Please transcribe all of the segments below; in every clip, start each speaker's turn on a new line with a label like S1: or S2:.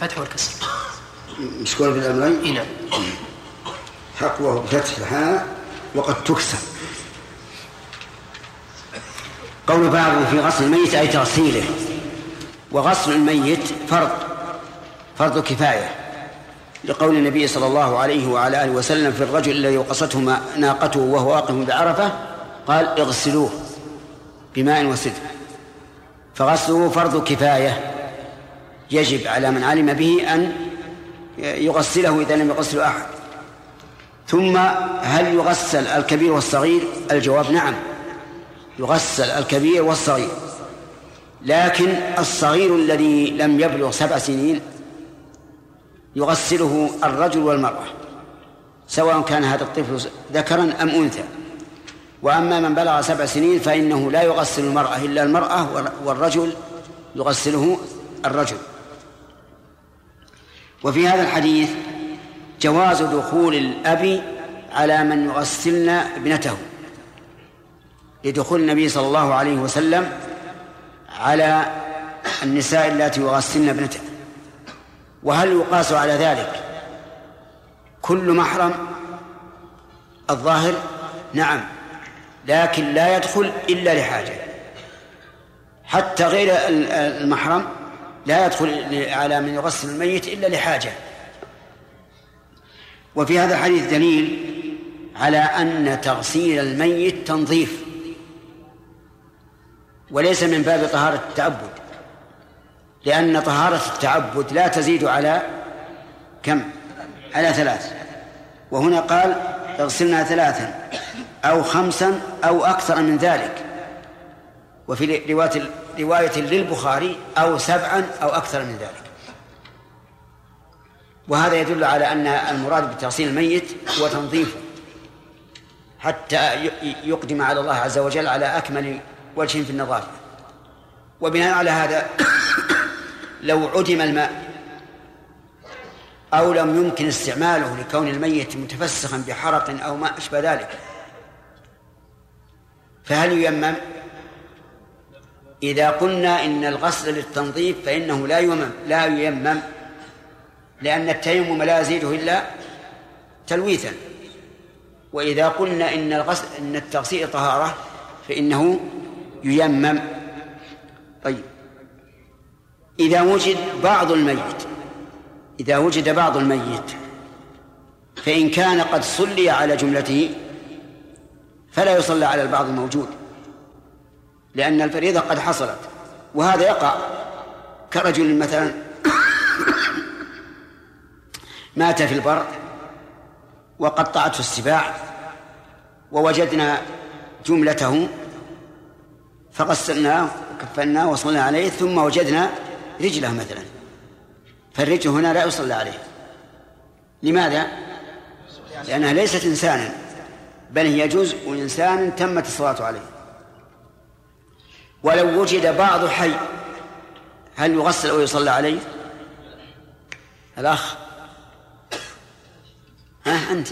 S1: بالفتح والكسر.
S2: مشكور بالأمرين
S1: إي نعم.
S2: حقوه بفتح الحاء وقد تكسر. قول بعض في غسل الميت أي تغسيله. وغسل الميت فرض فرض كفاية. لقول النبي صلى الله عليه وعلى آله وسلم في الرجل الذي وقصته ناقته وهو واقف بعرفة قال اغسلوه بماء وسدر. فغسله فرض كفاية. يجب على من علم به أن يغسله إذا لم يغسله أحد. ثم هل يغسل الكبير والصغير؟ الجواب نعم. يغسل الكبير والصغير. لكن الصغير الذي لم يبلغ سبع سنين يغسله الرجل والمرأة سواء كان هذا الطفل ذكرا أم أنثى. وأما من بلغ سبع سنين فإنه لا يغسل المرأة إلا المرأة والرجل يغسله الرجل. وفي هذا الحديث جواز دخول الأب على من يغسلن ابنته لدخول النبي صلى الله عليه وسلم على النساء اللاتي يغسلن ابنته. وهل يقاس على ذلك كل محرم الظاهر؟ نعم لكن لا يدخل إلا لحاجة حتى غير المحرم لا يدخل على من يغسل الميت إلا لحاجة. وفي هذا الحديث دليل على أن تغسيل الميت تنظيف وليس من باب طهارة التعبد لأن طهارة التعبد لا تزيد على كم؟ على ثلاث. وهنا قال اغسلنا ثلاثا أو خمسا أو أكثر من ذلك. وفي رواية رواية للبخاري أو سبعا أو أكثر من ذلك وهذا يدل على أن المراد بتغسيل الميت هو تنظيفه حتى يقدم على الله عز وجل على أكمل وجه في النظافة وبناء على هذا لو عدم الماء أو لم يمكن استعماله لكون الميت متفسخا بحرق أو ما أشبه ذلك فهل ييمم؟ إذا قلنا إن الغسل للتنظيف فإنه لا ييمم لا ييمم لأن التيمم لا يزيده إلا تلويثا. وإذا قلنا إن الغسل إن التغسيل طهارة فإنه ييمم. طيب. إذا وجد بعض الميت إذا وجد بعض الميت فإن كان قد صلي على جملته فلا يصلى على البعض الموجود. لأن الفريضة قد حصلت وهذا يقع كرجل مثلا مات في البر وقطعته السباع ووجدنا جملته فغسلناه وكفناه وصلنا عليه ثم وجدنا رجله مثلا فالرجل هنا لا يصلى عليه لماذا؟ لأنها ليست إنسانا بل هي جزء إنسان تمت الصلاة عليه ولو وجد بعض حي هل يغسل أو يصلى عليه؟ الأخ. ها أنت.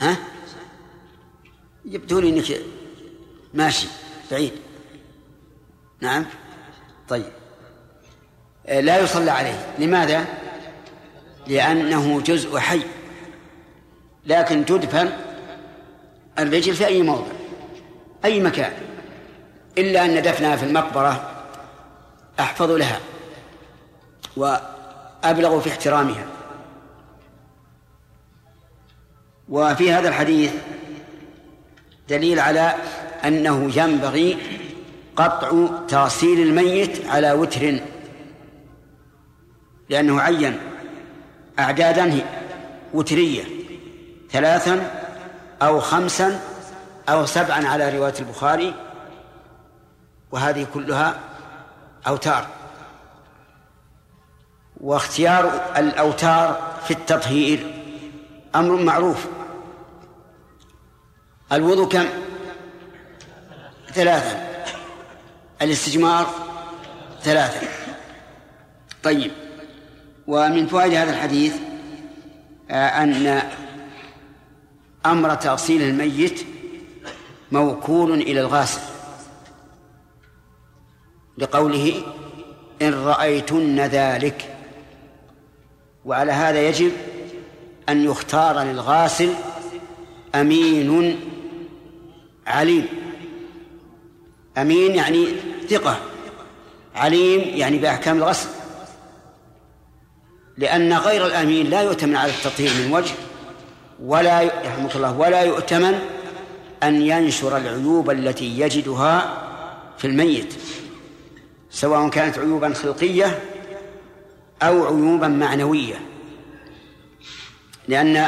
S2: ها؟ يبدو لي أنك ماشي بعيد. نعم. طيب. لا يصلى عليه. لماذا؟ لأنه جزء حي. لكن تدفن الرجل في أي موضع أي مكان. إلا أن دفنها في المقبرة أحفظ لها وأبلغ في احترامها. وفي هذا الحديث دليل على أنه ينبغي قطع تغسيل الميت على وتر لأنه عين أعدادا وترية ثلاثا أو خمسا أو سبعا على رواية البخاري. وهذه كلها أوتار. واختيار الأوتار في التطهير أمر معروف. الوضوء كم؟ ثلاثة. الاستجمار ثلاثة. طيب. ومن فوائد هذا الحديث آه، أن أمر تغسيل الميت موكول إلى الغاسل. لقوله إن رأيتن ذلك. وعلى هذا يجب أن يختار للغاسل أمين عليم. أمين يعني ثقة. عليم يعني بأحكام الغسل. لأن غير الأمين لا يؤتمن على التطهير من وجه ولا يرحمك الله ولا يؤتمن أن ينشر العيوب التي يجدها في الميت. سواء كانت عيوبا خلقية أو عيوبا معنوية. لأن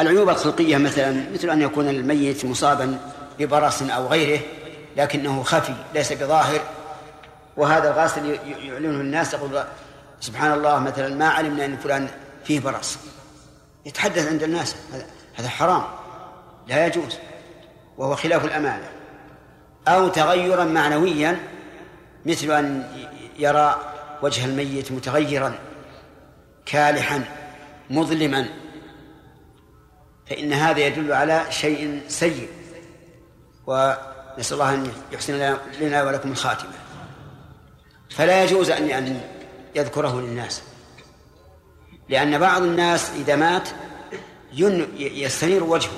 S2: العيوب الخلقية مثلا مثل أن يكون الميت مصابا ببرص أو غيره لكنه خفي ليس بظاهر. وهذا الغاسل يعلنه الناس يقول سبحان الله مثلا ما علمنا أن فلان فيه برص. يتحدث عند الناس هذا حرام لا يجوز وهو خلاف الأمانة. أو تغيرا معنويا مثل أن يرى وجه الميت متغيرا كالحا مظلما. فإن هذا يدل على شيء سيء. ونسأل الله أن يحسن لنا ولكم الخاتمة. فلا يجوز أن يذكره للناس. لأن بعض الناس إذا مات يستنير وجهه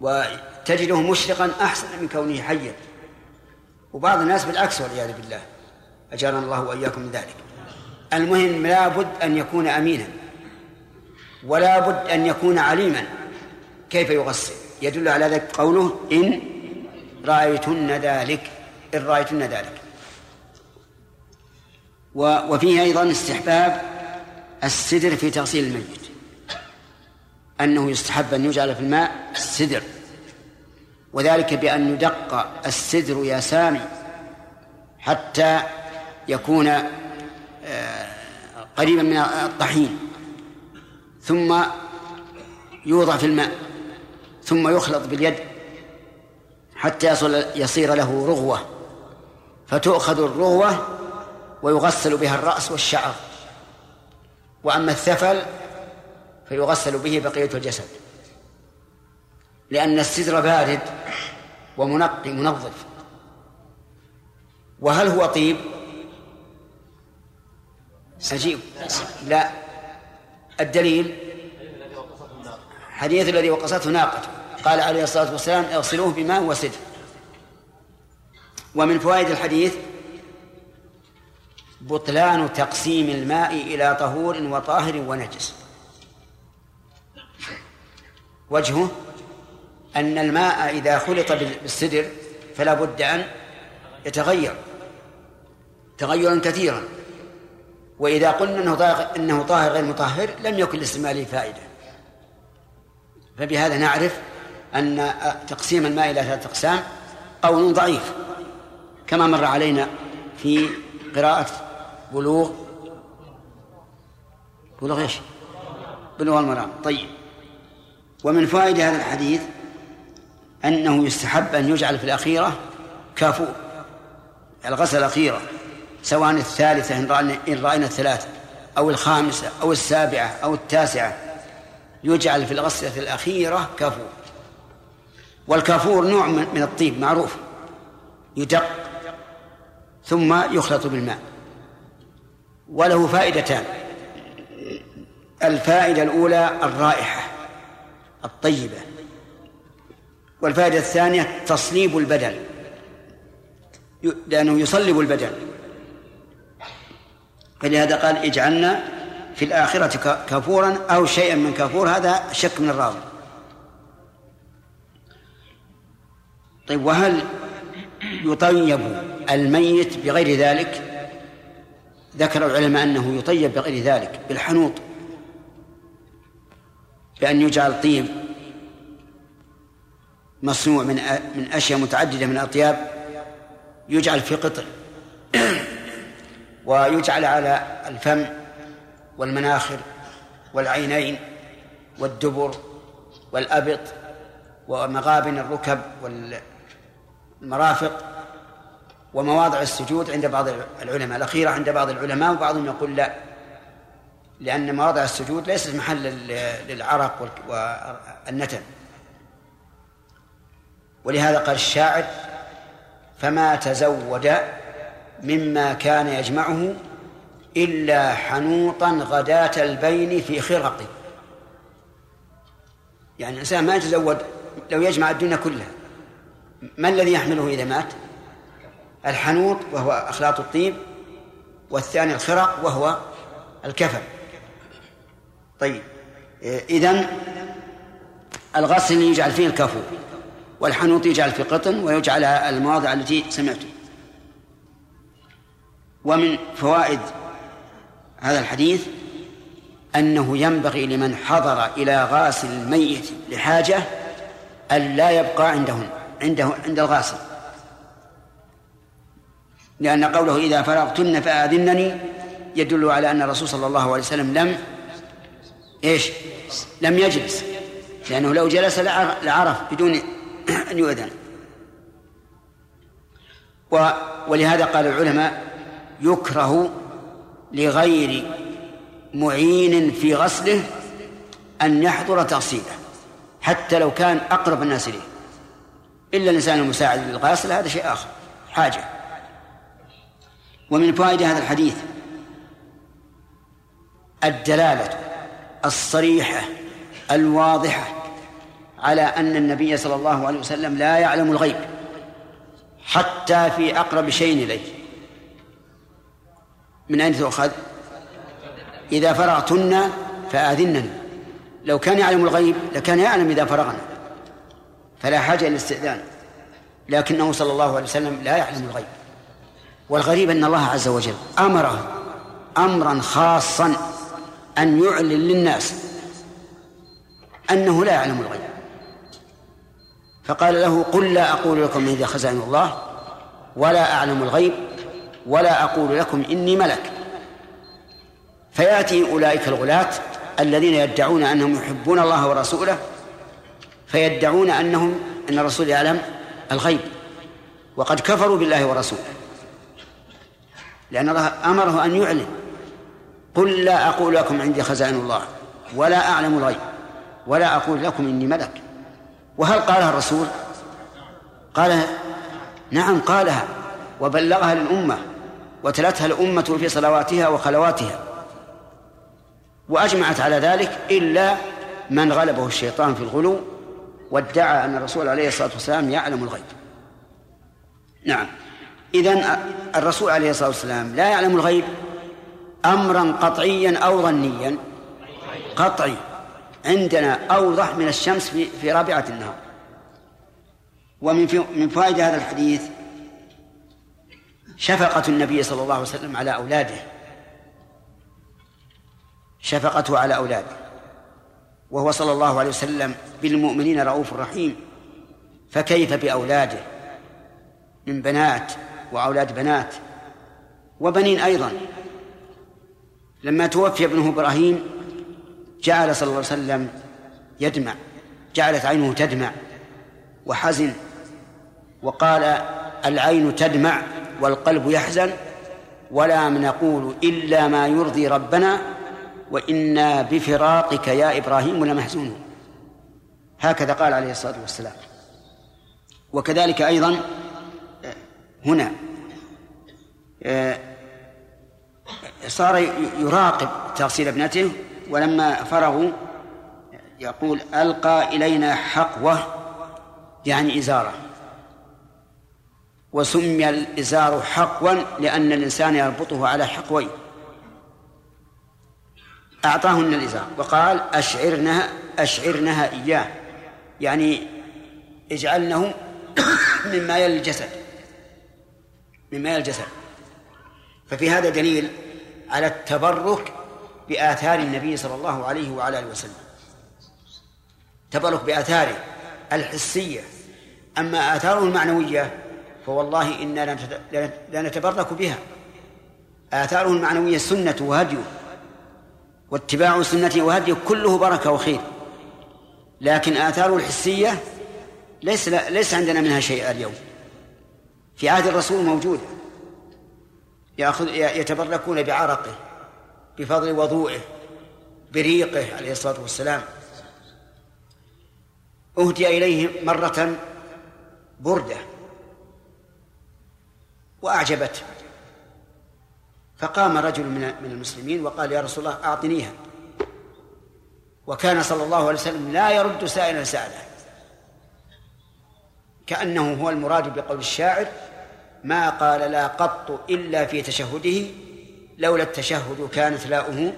S2: وتجده مشرقا أحسن من كونه حيا. وبعض الناس بالعكس والعياذ بالله. أجارنا الله وإياكم من ذلك. المهم لا بد أن يكون أمينا. ولا بد أن يكون عليما. كيف يغسل؟ يدل على ذلك قوله إن رأيتن ذلك. إن رأيتن ذلك. وفيه أيضا استحباب السدر في تغسيل الميت. أنه يستحب أن يجعل في الماء السدر. وذلك بأن يدق السدر يا سامي حتى يكون آه، قريبا من الطحين ثم يوضع في الماء ثم يخلط باليد حتى يصل يصير له رغوة فتؤخذ الرغوة ويغسل بها الرأس والشعر. وأما الثفل فيغسل به بقية الجسد لأن السدر بارد. ومنقي منظف. وهل هو طيب؟ عجيب لا. الدليل؟ حديث الذي وقصته ناقته قال عليه الصلاة والسلام اغسلوه بماء وسدر. ومن فوائد الحديث بطلان تقسيم الماء إلى طهور وطاهر ونجس. وجهه؟ أن الماء إذا خلط بالسدر فلا بد أن يتغير تغيرا كثيرا. وإذا قلنا أنه طاهر, إنه طاهر غير مطهر لم يكن لاستعماله فائدة. فبهذا نعرف أن تقسيم الماء إلى ثلاثة أقسام قول ضعيف كما مر علينا في قراءة بلوغ بلوغ إيش؟ بلوغ المرام. طيب. ومن فوائد هذا الحديث أنه يستحب أن يجعل في الأخيرة كافور الغسل الأخيرة سواء الثالثة إن رأينا, إن رأينا الثلاثة أو الخامسة أو السابعة أو التاسعة يجعل في الغسلة الأخيرة كافور. والكافور نوع من الطيب معروف يدق ثم يخلط بالماء. وله فائدتان. الفائدة الأولى الرائحة الطيبة. والفائدة الثانية تصليب البدن. لأنه يصلب البدن. فلهذا قال اجعلنا في الآخرة كافورا أو شيئا من كافور. هذا شك من الراوي. طيب وهل يطيب الميت بغير ذلك؟ ذكر العلماء أنه يطيب بغير ذلك بالحنوط بأن يجعل طيب. مصنوع من من أشياء متعددة من الأطياب يجعل في قطر ويجعل على الفم والمناخر والعينين والدبر والأبط ومغابن الركب والمرافق ومواضع السجود عند بعض العلماء. الأخيرة عند بعض العلماء وبعضهم يقول لا لأن مواضع السجود ليست محل للعرق والنتن. ولهذا قال الشاعر فما تزود مما كان يجمعه إلا حنوطا غداة البين في خرق. يعني الإنسان ما يتزود لو يجمع الدنيا كلها ما الذي يحمله إذا مات؟ الحنوط وهو أخلاط الطيب والثاني الخرق وهو الكفن. طيب إذن الغسل يجعل فيه الكفو. والحنوط يجعل في قطن ويجعل المواضع التي سمعتم. ومن فوائد هذا الحديث أنه ينبغي لمن حضر إلى غاسل الميت لحاجة أن لا يبقى عندهم عنده عند الغاسل لأن قوله إذا فرغتن فآذنني يدل على أن الرسول صلى الله عليه وسلم لم إيش؟ لم يجلس. لأنه لو جلس لعرف بدون أن يؤذن. ولهذا قال العلماء يكره لغير معين في غسله أن يحضر تغسيله حتى لو كان أقرب الناس إليه. إلا الإنسان المساعد للغاسل هذا شيء آخر حاجة. ومن فوائد هذا الحديث الدلالة الصريحة الواضحة على أن النبي صلى الله عليه وسلم لا يعلم الغيب حتى في أقرب شيء إليه. من أين تؤخذ؟ إذا فرغتن فآذنني. لو كان يعلم الغيب لكان يعلم إذا فرغنا. فلا حاجة إلى الاستئذان. لكنه صلى الله عليه وسلم لا يعلم الغيب. والغريب أن الله عز وجل أمره أمرا خاصا أن يعلن للناس أنه لا يعلم الغيب. فقال له قل لا أقول لكم إذا خزائن الله ولا أعلم الغيب ولا أقول لكم إني ملك. فيأتي أولئك الغلاة الذين يدعون أنهم يحبون الله ورسوله فيدعون أنهم أن الرسول يعلم الغيب. وقد كفروا بالله ورسوله لأن الله أمره أن يعلن. قل لا أقول لكم عندي خزائن الله ولا أعلم الغيب ولا أقول لكم إني ملك. وهل قالها الرسول؟ قال نعم قالها وبلغها للأمة وتلتها الأمة في صلواتها وخلواتها. وأجمعت على ذلك إلا من غلبه الشيطان في الغلو وادعى أن الرسول عليه الصلاة والسلام يعلم الغيب. نعم. إذن الرسول عليه الصلاة والسلام لا يعلم الغيب أمرا قطعيا أو ظنيا. قطعي. عندنا أوضح من الشمس في, في رابعة النهار. ومن من فوائد هذا الحديث شفقة النبي صلى الله عليه وسلم على أولاده. شفقته على أولاده. وهو صلى الله عليه وسلم بالمؤمنين رؤوف رحيم. فكيف بأولاده؟ من بنات وأولاد بنات. وبنين أيضا. لما توفي ابنه إبراهيم جعل صلى الله عليه وسلم يدمع جعلت عينه تدمع وحزن وقال العين تدمع والقلب يحزن ولا نقول إلا ما يرضي ربنا وإنا بفراقك يا إبراهيم لمحزونون هكذا قال عليه الصلاة والسلام. وكذلك أيضا هنا آه، صار يراقب تغسيل ابنته ولما فرغوا يقول ألقى إلينا حقوة يعني إزارة. وسمي الإزار حقوا لأن الإنسان يربطه على حقوين. أعطاهن الإزار وقال أشعرنها أشعرنها إياه. يعني اجعلنه مما يلي الجسد مما يلي الجسد. ففي هذا دليل على التبرك بآثار النبي صلى الله عليه وعلى آله وسلم. تبرك بآثاره الحسية. أما آثاره المعنوية فوالله إنا لا نتبرك بها. آثاره المعنوية سنة وهديه واتباع سنته وهديه كله بركة وخير. لكن آثاره الحسية ليس ليس عندنا منها شيء اليوم. في عهد الرسول موجودة يأخذ يتبركون بعرقه. بفضل وضوئه بريقه عليه الصلاة والسلام. أهدي إليه مرة بردة وأعجبته. فقام رجل من المسلمين وقال يا رسول الله أعطنيها. وكان صلى الله عليه وسلم لا يرد سائلا سأله. كأنه هو المراد بقول الشاعر ما قال لا قط إلا في تشهده لولا التشهد كانت لاؤه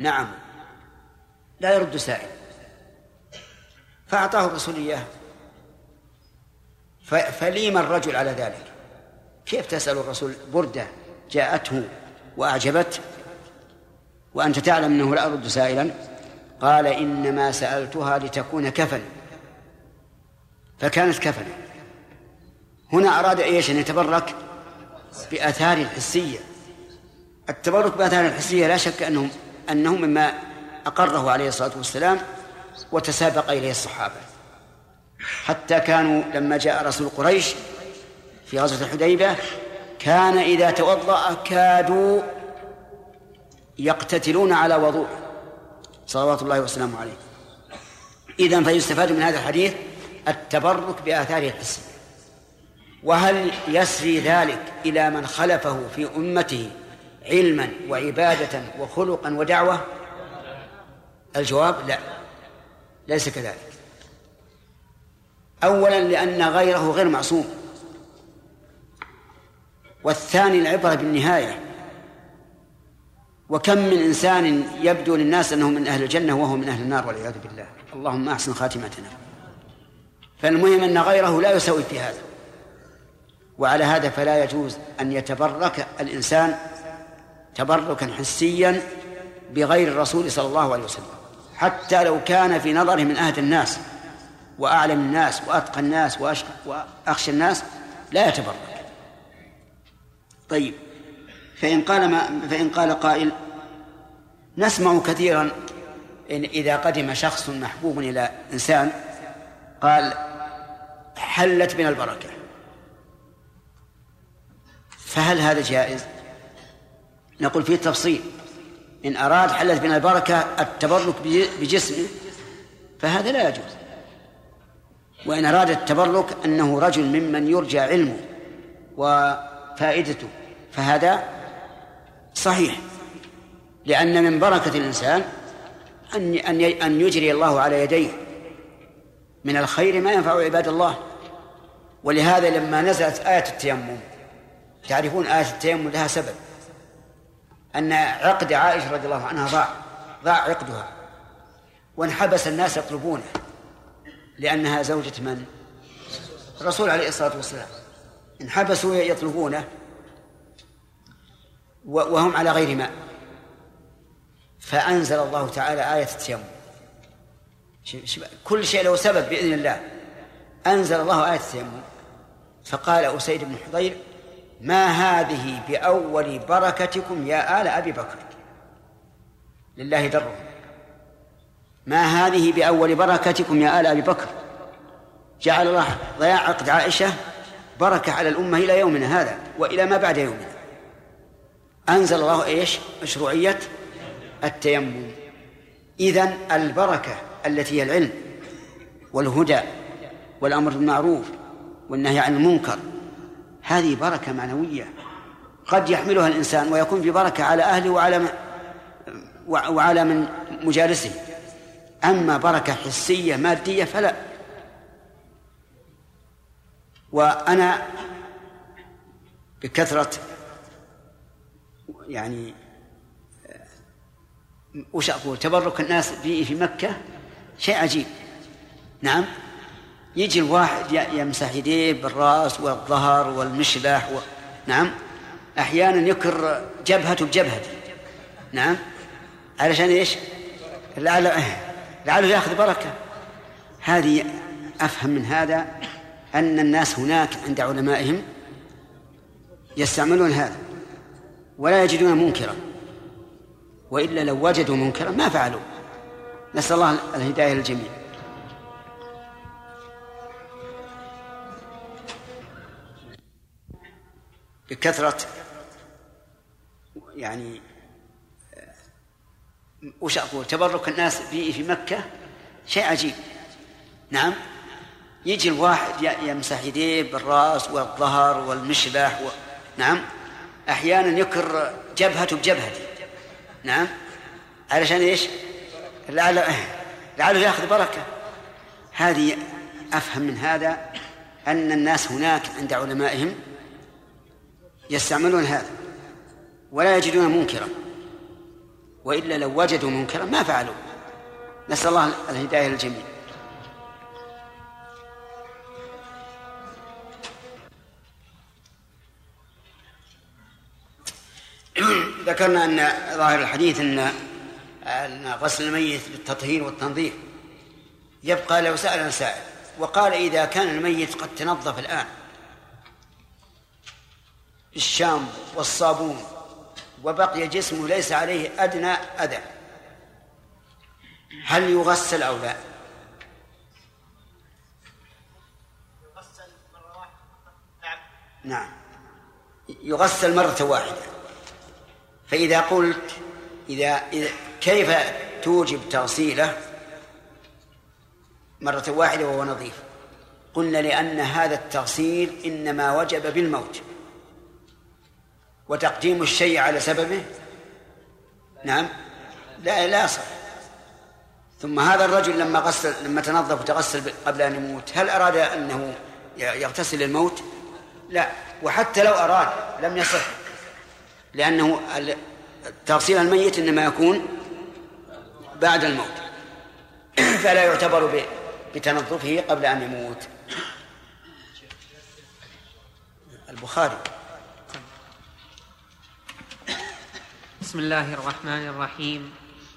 S2: نعم. لا يرد سائل. فأعطاه الرسول إياه. فليم الرجل على ذلك؟ كيف تسأل الرسول بردة جاءته وأعجبته وأنت تعلم أنه لا أرد سائلا؟ قال إنما سألتها لتكون كفن. فكانت كفنا هنا أراد إيش؟ أن يتبرك بآثار الحسية. التبرك بآثار الحسية لا شك أنه أنه مما أقره عليه الصلاة والسلام وتسابق إليه الصحابة. حتى كانوا لما جاء رسول قريش في غزوة الحديبة كان إذا توضأ كادوا يقتتلون على وضوء. صلوات الله وسلامه عليه. إذا فيستفاد من هذا الحديث التبرك بآثاره الحسية وهل يسري ذلك إلى من خلفه في أمته علما وعبادة وخلقا ودعوة؟ الجواب لا. ليس كذلك. أولا لأن غيره غير معصوم. والثاني العبرة بالنهاية. وكم من إنسان يبدو للناس أنه من أهل الجنة وهو من أهل النار والعياذ بالله. اللهم أحسن خاتمتنا. فالمهم أن غيره لا يسوي في هذا وعلى هذا فلا يجوز أن يتبرك الإنسان تبركا حسيا بغير الرسول صلى الله عليه وسلم. حتى لو كان في نظره من أهد الناس وأعلم الناس وأتقى الناس وأخشى الناس لا يتبرك. طيب فإن قال ما فإن قال قائل نسمع كثيرا إن إذا قدم شخص محبوب إلى إنسان قال حلت من البركة. فهل هذا جائز؟ نقول فيه تفصيل إن أراد حلت من البركة التبرك بجسمه فهذا لا يجوز. وإن أراد التبرك أنه رجل ممن يرجى علمه وفائدته فهذا صحيح. لأن من بركة الإنسان أن أن أن يجري الله على يديه. من الخير ما ينفع عباد الله. ولهذا لما نزلت آية التيمم تعرفون آية التيمم لها سبب. أن عقد عائشة رضي الله عنها ضاع ضاع عقدها. وانحبس الناس يطلبونه. لأنها زوجة من؟ الرسول عليه الصلاة والسلام. انحبسوا يطلبونه وهم على غير ماء. فأنزل الله تعالى آية التيمم كل شيء له سبب بإذن الله. أنزل الله آية التيمم فقال أسيد بن حضير ما هذه بأول بركتكم يا آل أبي بكر؟ لله دره ما هذه بأول بركتكم يا آل أبي بكر؟ جعل الله ضياع عقد عائشة بركة على الأمة إلى يومنا هذا وإلى ما بعد يومنا. أنزل الله إيش؟ مشروعية التيمم. إذن البركة التي هي العلم والهدى والأمر بالمعروف والنهي عن المنكر هذه بركة معنوية. قد يحملها الإنسان ويكون في بركة على أهله وعلى وعلى من مجالسه. أما بركة حسية مادية فلا. وأنا بكثرة يعني وش أقول؟ تبرك الناس به في مكة شيء عجيب. نعم؟ يجي الواحد يمسح يديه بالراس والظهر والمشلح و... نعم. أحيانا يكر جبهته بجبهته. نعم. علشان إيش؟ لعله لعله يأخذ بركة. هذه أفهم من هذا أن الناس هناك عند علمائهم يستعملون هذا ولا يجدون منكرا. وإلا لو وجدوا منكرا ما فعلوا. نسأل الله الهداية للجميع. بكثرة يعني وش أقول؟ تبرك الناس به في مكة شيء عجيب. نعم. يجي الواحد يمسح يديه بالرأس والظهر والمشلح و... نعم. أحيانا يكر جبهته بجبهتي. نعم. علشان إيش؟ لعله لعله ياخذ بركة. هذه أفهم من هذا أن الناس هناك عند علمائهم يستعملون هذا ولا يجدون منكرا. وإلا لو وجدوا منكرا ما فعلوا. نسأل الله الهداية للجميع. ذكرنا أن ظاهر الحديث أن أن غسل الميت بالتطهير والتنظيف. يبقى لو سأل سائل وقال إذا كان الميت قد تنظف الآن بالشام والصابون وبقي جسمه ليس عليه أدنى أذى. هل يغسل أو لا؟ نعم. يغسل مرة واحدة. فإذا قلت إذا, إذا كيف توجب تغسيله؟ مرة واحدة وهو نظيف. قلنا لأن هذا التغسيل إنما وجب بالموت. وتقديم الشيء على سببه؟ نعم. لا لا يصح ثم هذا الرجل لما غسل لما تنظف وتغسل قبل أن يموت هل أراد أنه يغتسل الموت؟ لا. وحتى لو أراد لم يصح. لأنه تغسيل الميت إنما يكون بعد الموت. فلا يعتبر بتنظفه قبل أن يموت. البخاري.
S1: بسم الله الرحمن الرحيم.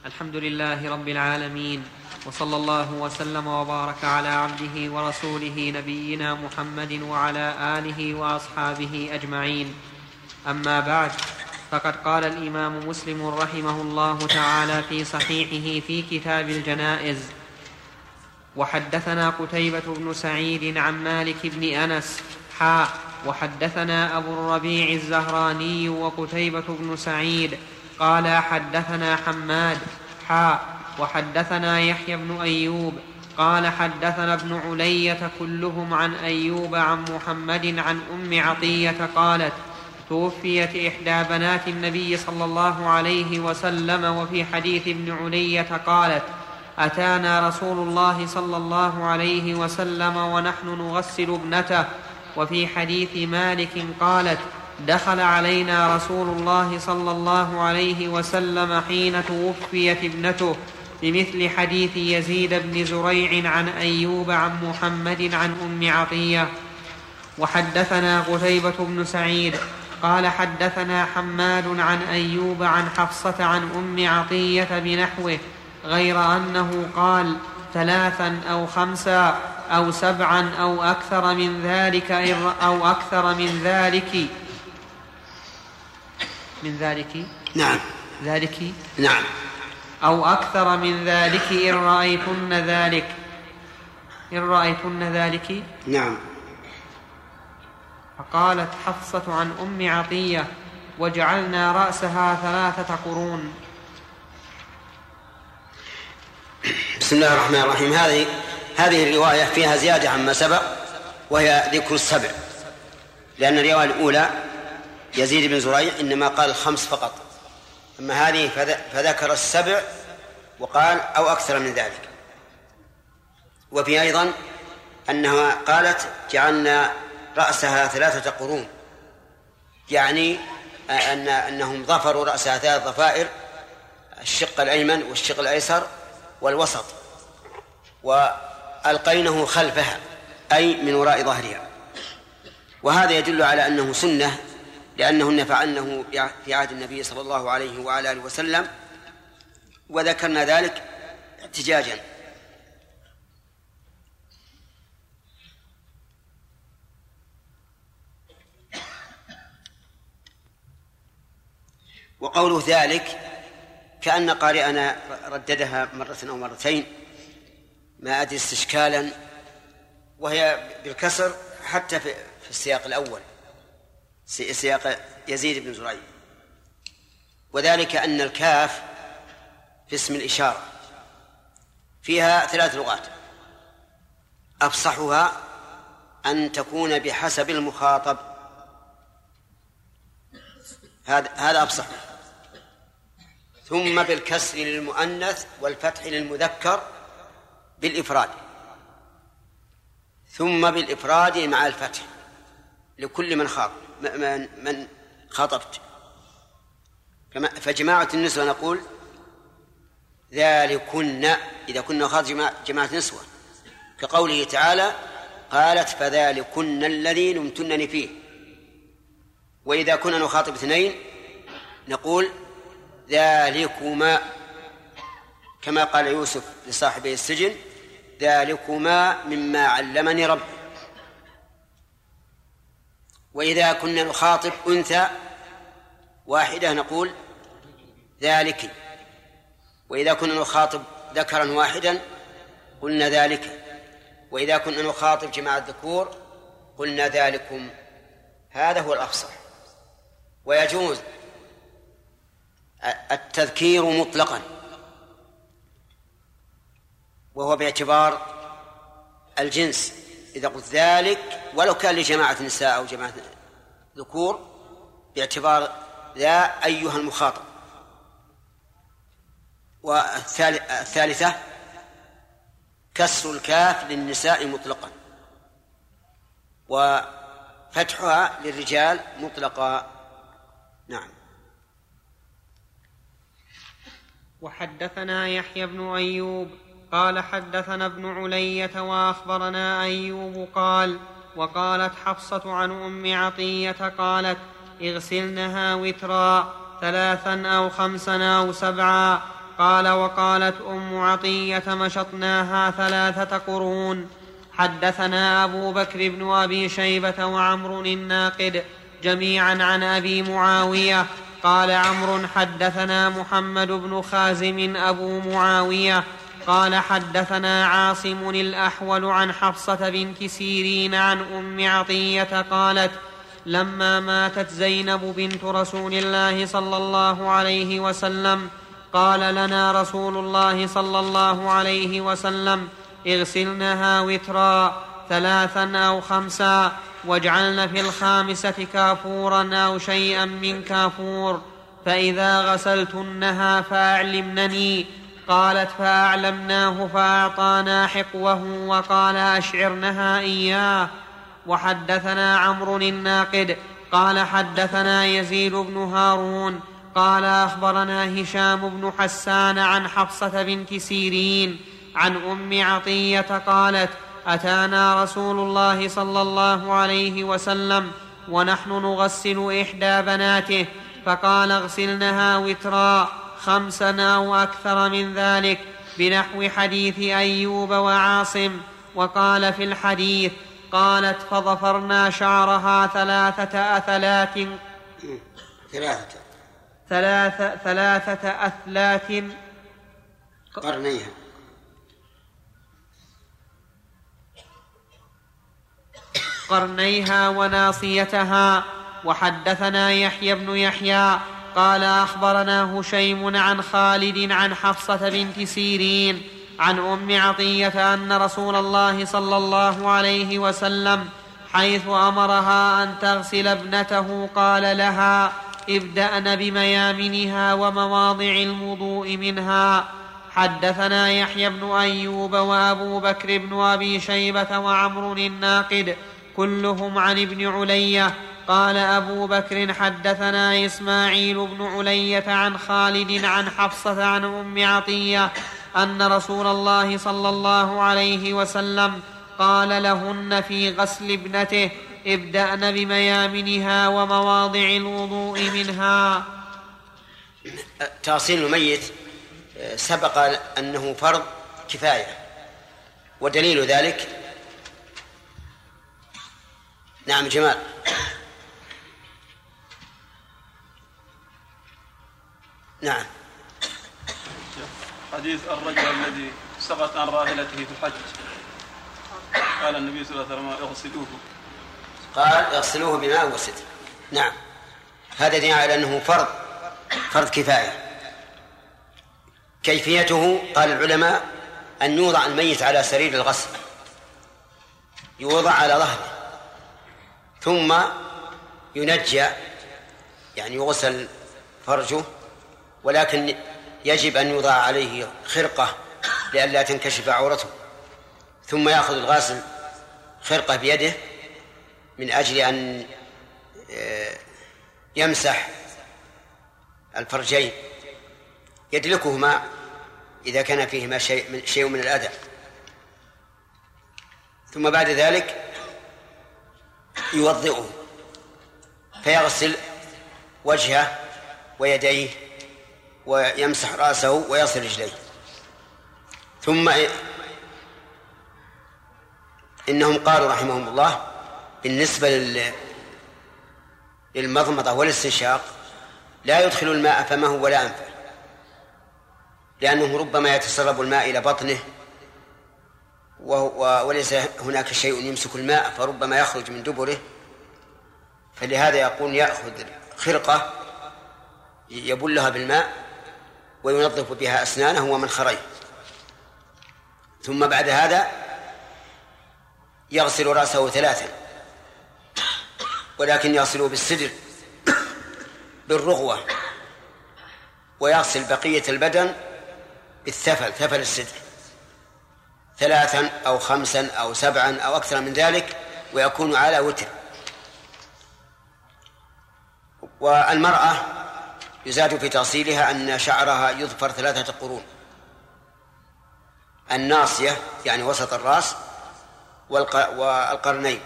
S1: الحمد لله رب العالمين. وصلى الله وسلم وبارك على عبده ورسوله نبينا محمد وعلى آله وأصحابه أجمعين. أما بعد فقد قال الإمام مسلم رحمه الله تعالى في صحيحه في كتاب الجنائز وحدثنا قتيبة بن سعيد عن مالك بن أنس حاء وحدثنا أبو الربيع الزهراني وقتيبة بن سعيد قال حدثنا حماد حاء وحدثنا يحيى بن أيوب قال حدثنا ابن علية كلهم عن أيوب عن محمد عن أم عطية قالت توفيت إحدى بنات النبي صلى الله عليه وسلم وفي حديث ابن علية قالت أتانا رسول الله صلى الله عليه وسلم ونحن نغسل ابنته وفي حديث مالك قالت دخل علينا رسول الله صلى الله عليه وسلم حين توفيت ابنته بمثل حديث يزيد بن زريع عن أيوب عن محمد عن أم عطية. وحدثنا قتيبة بن سعيد قال حدثنا حماد عن أيوب عن حفصة عن أم عطية بنحوه غير أنه قال ثلاثا أو خمسا أو سبعا أو أكثر من ذلك أو أكثر من ذلك من ذلك؟
S2: نعم.
S1: ذلك؟
S2: نعم.
S1: أو أكثر من ذلك إن رأيتن ذلك. إن رأيتن ذلك؟
S2: نعم.
S1: فقالت حفصة عن أم عطية وجعلنا رأسها ثلاثة قرون.
S2: بسم الله الرحمن الرحيم. هذه هذه الرواية فيها زيادة عما سبق وهي ذكر السبع. لأن الرواية الأولى يزيد بن زريع إنما قال الخمس فقط. أما هذه فذكر السبع وقال أو أكثر من ذلك. وفي أيضا أنها قالت جعلنا رأسها ثلاثة قرون. يعني أن أنهم ظفروا رأسها ثلاث ضفائر الشق الأيمن والشق الأيسر والوسط وألقينه خلفها أي من وراء ظهرها. وهذا يدل على أنه سنة لأنهن فعلنه في عهد النبي صلى الله عليه وعلى آله وسلم وذكرنا ذلك احتجاجا. وقوله ذلك كأن قارئنا رددها مرة أو مرتين ما أدري استشكالا وهي بالكسر حتى في السياق الأول. سياق يزيد بن زريع. وذلك أن الكاف في اسم الإشارة. فيها ثلاث لغات. أفصحها أن تكون بحسب المخاطب. هذا هذا أفصح. ثم بالكسر للمؤنث والفتح للمذكر بالإفراد. ثم بالإفراد مع الفتح لكل من خاطب من من خاطبت كما فجماعة النسوة نقول ذلكن إذا كنا خاطب جماعة نسوة كقوله تعالى قالت فذلكن الذي لمتنني فيه. وإذا كنا نخاطب اثنين نقول ذلكما كما قال يوسف لصاحبي السجن ذلكما مما علمني ربي. وإذا كنا نخاطب أنثى واحدة نقول ذلك. وإذا كنا نخاطب ذكرا واحدا قلنا ذلك. وإذا كنا نخاطب جماعة الذكور قلنا ذلكم. هذا هو الأفصح. ويجوز التذكير مطلقا. وهو باعتبار الجنس. إذا قلت ذلك ولو كان لجماعة نساء أو جماعة ذكور باعتبار ذا أيها المخاطب. والثالثة كسر الكاف للنساء مطلقا. وفتحها للرجال مطلقا. نعم.
S1: وحدثنا يحيى بن أيوب قال حدثنا ابن علية وأخبرنا أيوب قال وقالت حفصة عن أم عطية قالت اغسلنها وترا ثلاثا أو خمسا أو سبعا. قال وقالت أم عطية مشطناها ثلاثة قرون. حدثنا أبو بكر بن أبي شيبة وعمر الناقد جميعا عن أبي معاوية. قال عمرو حدثنا محمد بن خازم أبو معاوية. قال حدثنا عاصم الأحول عن حفصة بنت سيرين عن أم عطية قالت لما ماتت زينب بنت رسول الله صلى الله عليه وسلم قال لنا رسول الله صلى الله عليه وسلم اغسلنها وترا ثلاثا أو خمسا واجعلن في الخامسة كافورا أو شيئا من كافور فإذا غسلتنها فأعلمنني قالت فأعلمناه فأعطانا حقوه وقال أشعرنها إياه. وحدثنا عمرو الناقد قال حدثنا يزيد بن هارون قال أخبرنا هشام بن حسان عن حفصة بنت سيرين عن أم عطية قالت أتانا رسول الله صلى الله عليه وسلم ونحن نغسل إحدى بناته فقال اغسلنها وترا. خمسا أو أكثر من ذلك بنحو حديث أيوب وعاصم وقال في الحديث قالت فظفرنا شعرها ثلاثة اثلات
S2: ثلاثة.
S1: ثلاثة, ثلاثة أثلات
S2: قرنيها.
S1: قرنيها وناصيتها وحدثنا يحيى بن يحيى قال أخبرنا هشيم عن خالد عن حفصة بنت سيرين عن أم عطية أن رسول الله صلى الله عليه وسلم حيث أمرها أن تغسل ابنته قال لها ابدأن بميامنها ومواضع الوضوء منها. حدثنا يحيى بن أيوب وأبو بكر بن أبي شيبة وعمر الناقد كلهم عن ابن علية قال أبو بكر حدثنا إسماعيل بن علية عن خالد عن حفصة عن أم عطية أن رسول الله صلى الله عليه وسلم قال لهن في غسل ابنته ابدأن بميامنها ومواضع الوضوء منها.
S2: تغسيل الميت سبق أنه فرض كفاية ودليل ذلك؟ نعم جمال نعم.
S3: حديث الرجل الذي سقط عن راحلته في الحج. قال النبي صلى الله عليه وسلم اغسلوه.
S2: قال اغسلوه بماء وسدر نعم. هذا دليل على أنه فرض فرض كفاية. كيفيته؟ قال العلماء أن يوضع الميت على سرير الغسل. يوضع على ظهره. ثم ينجى يعني يغسل فرجه. ولكن يجب أن يوضع عليه خرقة لئلا تنكشف عورته ثم يأخذ الغاسل خرقة بيده من أجل أن آه، يمسح الفرجين. يدلكهما إذا كان فيهما شيء شيء من الأذى. ثم بعد ذلك يوضئه فيغسل وجهه ويديه ويمسح رأسه ويصل رجليه. ثم إنهم قالوا رحمهم الله بالنسبة لل للمضمضة والاستنشاق لا يدخل الماء فمه ولا أنفه. لأنه ربما يتسرب الماء إلى بطنه وليس هناك شيء يمسك الماء فربما يخرج من دبره. فلهذا يقول يأخذ خرقة يبلها بالماء وينظف بها أسنانه ومنخريه ثم بعد هذا يغسل رأسه ثلاثا ولكن يغسله بالسدر بالرغوة ويغسل بقية البدن بالثفل ثفل السدر ثلاثا أو خمسا أو سبعا أو أكثر من ذلك ويكون على وتر. والمرأة يزاد في تغسيلها أن شعرها يظفر ثلاثة قرون. الناصية يعني وسط الرأس والقرنين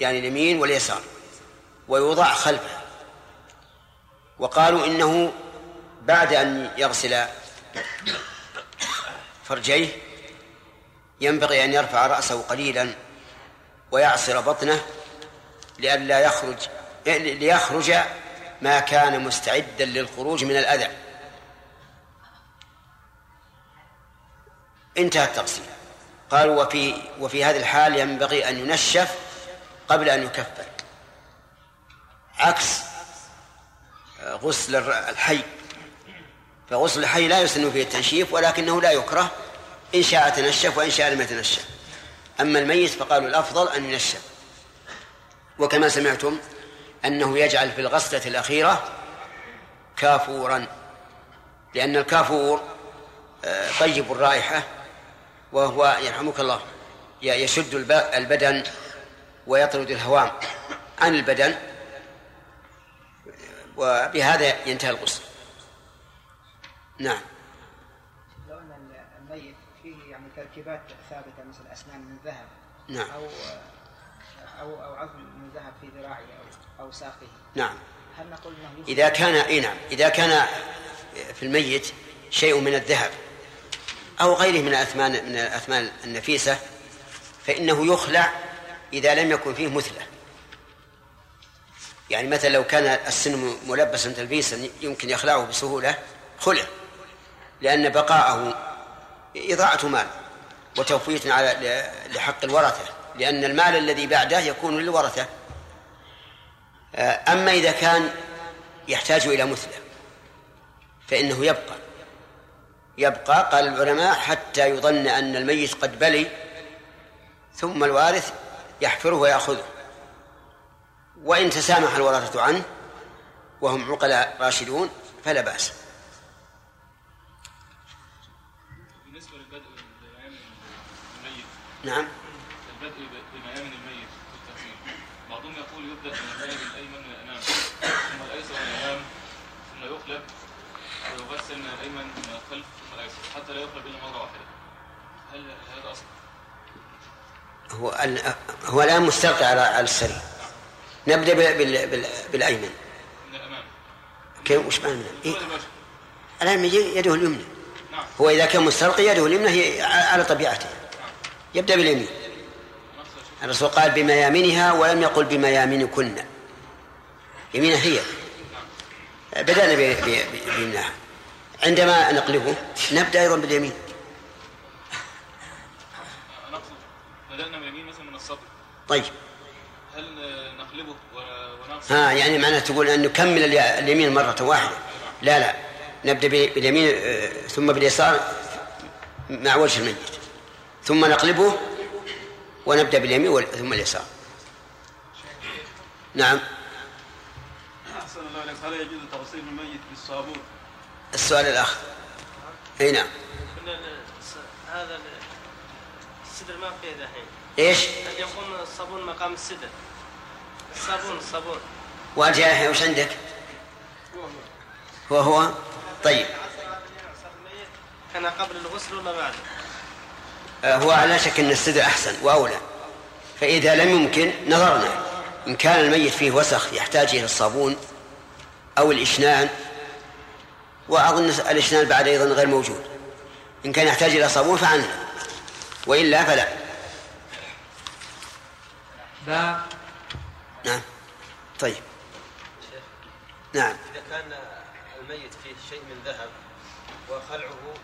S2: يعني اليمين واليسار ويوضع خلفه. وقالوا إنه بعد أن يغسل فرجيه ينبغي أن يرفع رأسه قليلا ويعصر بطنه لئلا يخرج ليخرج ما كان مستعدا للخروج من الأذى. انتهى التغسيل قالوا وفي وفي هذه الحال ينبغي أن ينشف قبل أن يكفر. عكس غسل الحي. فغسل الحي لا يسن فيه التنشيف ولكنه لا يكره إن شاء تنشف وإن شاء لم يتنشف. أما الميت فقالوا الأفضل أن ينشف. وكما سمعتم أنه يجعل في الغسلة الأخيرة كافورا لأن الكافور آه، طيب الرائحة وهو يرحمك الله يشد البدن ويطرد الهوام عن البدن وبهذا ينتهي الغسل نعم.
S4: لو ان الميت فيه يعني تركيبات ثابتة مثل أسنان من ذهب
S2: نعم.
S4: أو أو أو عظم من ذهب في ذراعه ساقه
S2: نعم.
S4: هل نقول إنه
S2: إذا كان إي نعم. إذا كان في الميت شيء من الذهب أو غيره من الاثمان من الأثمان النفيسة فإنه يخلع إذا لم يكن فيه مثله. يعني مثلا لو كان السن ملبسا تلبيسا يمكن يخلعه بسهولة خلع. لأن بقاءه إضاعة مال وتوفيت على لحق الورثة. لأن المال الذي بعده يكون للورثة. أما إذا كان يحتاج إلى مثله فإنه يبقى. يبقى قال العلماء حتى يظن أن الميت قد بلي ثم الوارث يحفره ويأخذه. وإن تسامح الورثة عنه وهم عقلاء راشدون فلا بأس.
S3: بالنسبة للبدء بميامن الميت
S2: نعم.
S3: البدء بميامن الميت في التغسيل بعضهم يقول يبدأ بالميامن الأيمن من الأمام ثم الأيسر من الأمام يقلب ويغسل من الأيمن من الخلف الأيسر حتى لا يقلب إلا مرة واحدة. هل هذا أصل؟
S2: هو هو الآن مستلقي على على السرير نبدأ بال... بال... بالأيمن.
S3: من الأمام.
S2: كيف؟ وش معنى؟ إيه؟ الآن يده اليمنى.
S3: نعم.
S2: هو إذا كان مستلقي يده اليمنى هي على طبيعته. يبدأ باليمين. الرسول قال بميامنها ولم يقل بميامنكن يمينها هي. بدأنا ب- ب- ب- بيمناها عندما نقلبه نبدأ أيضا باليمين.
S3: أنا أقصد بدأنا من اليمين مثلا من الصدر.
S2: طيب.
S3: هل نقلبه و- ونغسل
S2: ها يعني معناه تقول أن نكمل الي- اليمين مرة واحدة. لا لا. نبدأ باليمين آه، ثم باليسار مع وجه الميت. ثم نقلبه ونبدأ باليمين ثم اليسار. نعم.
S5: هل يجوز تغسيل الميت بالصابون؟
S2: السؤال الآخر. أي نعم.
S6: كنا هذا السدر ما فيه دحين.
S2: إيش؟
S6: قد يكون الصابون مقام السدر. الصابون الصابون.
S2: يا يحيى وش عندك؟ هو هو. طيب.
S6: كان قبل الغسل ولا بعد؟
S2: آه، هو على شك أن السدر أحسن وأولى. فإذا لم يمكن نظرنا. إن كان الميت فيه وسخ يحتاج إلى الصابون أو الإشنان وأظن الإشنان بعد أيضا غير موجود. إن كان يحتاج إلى صابون فعنه وإلا فلا.
S1: باب.
S2: نعم. طيب. نعم.
S7: إذا كان الميت فيه شيء من ذهب وخلعه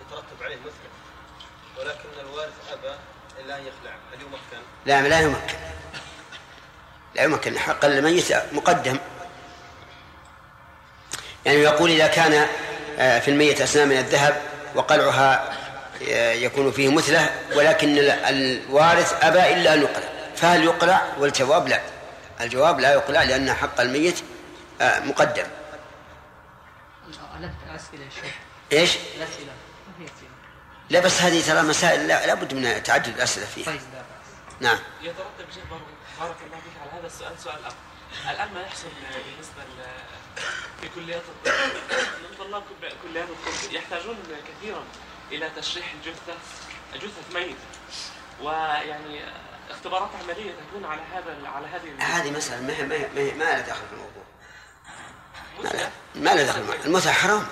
S7: يترتب عليه مثله ولكن الوارث أبى إلا أن يخلع هل يمكن؟
S2: لا لا يمكن. لا يمكن. حق الميت مقدم. يعني يقول إذا كان آه، في الميت أسنان من الذهب وقلعها آه، يكون فيه مثله ولكن الوارث أبى إلا أن يقلع. فهل يقلع؟ والجواب لا. الجواب لا يقلع لأن حق الميت آه، مقدم. إيش؟
S1: الأسئلة
S2: لا بس هذه ترى مسائل لا لابد من تعدد الأسئلة فيها.
S1: طيب لا بأس.
S2: نعم.
S8: يترتب شيخ بارك الله فيك على هذا السؤال. سؤال آخر. الآن ما يحصل بالنسبة ل- في كليات الطب. ان طلاب كليات الطب يحتاجون كثيرا إلى تشريح الجثه جثه ميت. ويعني اختبارات عملية تكون على هذا على هذه
S2: هذه مسألة ما هي ما هي ما, لها دخل في الموضوع. ما لها دخل المتعة حرام.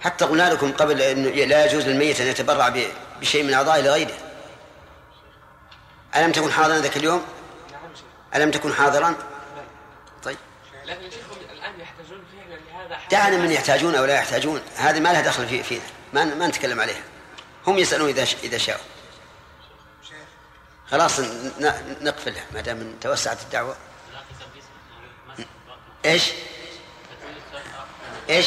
S2: حتى قلنا لكم قبل انه لا يجوز للميت أن يتبرع بشيء من اعضائه لغيره ألم تكن حاضرا ذاك اليوم؟
S8: نعم
S2: ألم تكن حاضرا؟
S8: لكن يا شيخ هم الآن يحتاجون فعلا لهذا حتى-
S2: دعنا من يحتاجون أو لا يحتاجون. هذه ما لها دخل في فينا ما ما نتكلم عليها. هم يسألون إذا إذا شاءوا. خلاص نقفلها ما دام توسعت الدعوة. إيش؟ إيش؟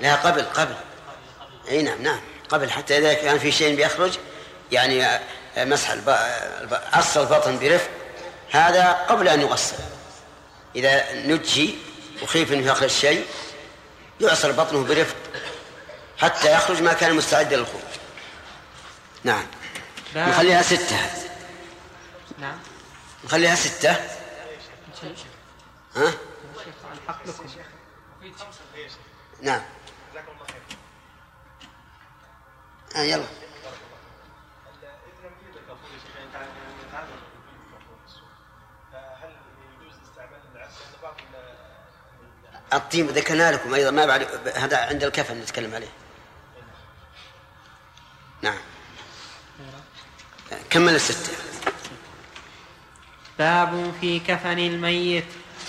S2: لا قبل قبل. إي نعم نعم. قبل. حتى إذا كان في شيء بيخرج يعني آه، مسح الب- الب- عص البطن برفق. هذا قبل أن يغسل. إذا نجي وخيف إنه يخرج شيء يعصر بطنه برفق حتى يخرج ما كان مستعدا للخروج. نعم. نخليها ستة.
S1: نعم.
S2: نخليها ستة. ها؟ نعم. آه يلا. الطيب ذكرنا لكم أيضا ما بعد هذا عند الكفن نتكلم عليه. نعم. كمل الستة.
S1: باب في كفن الميت.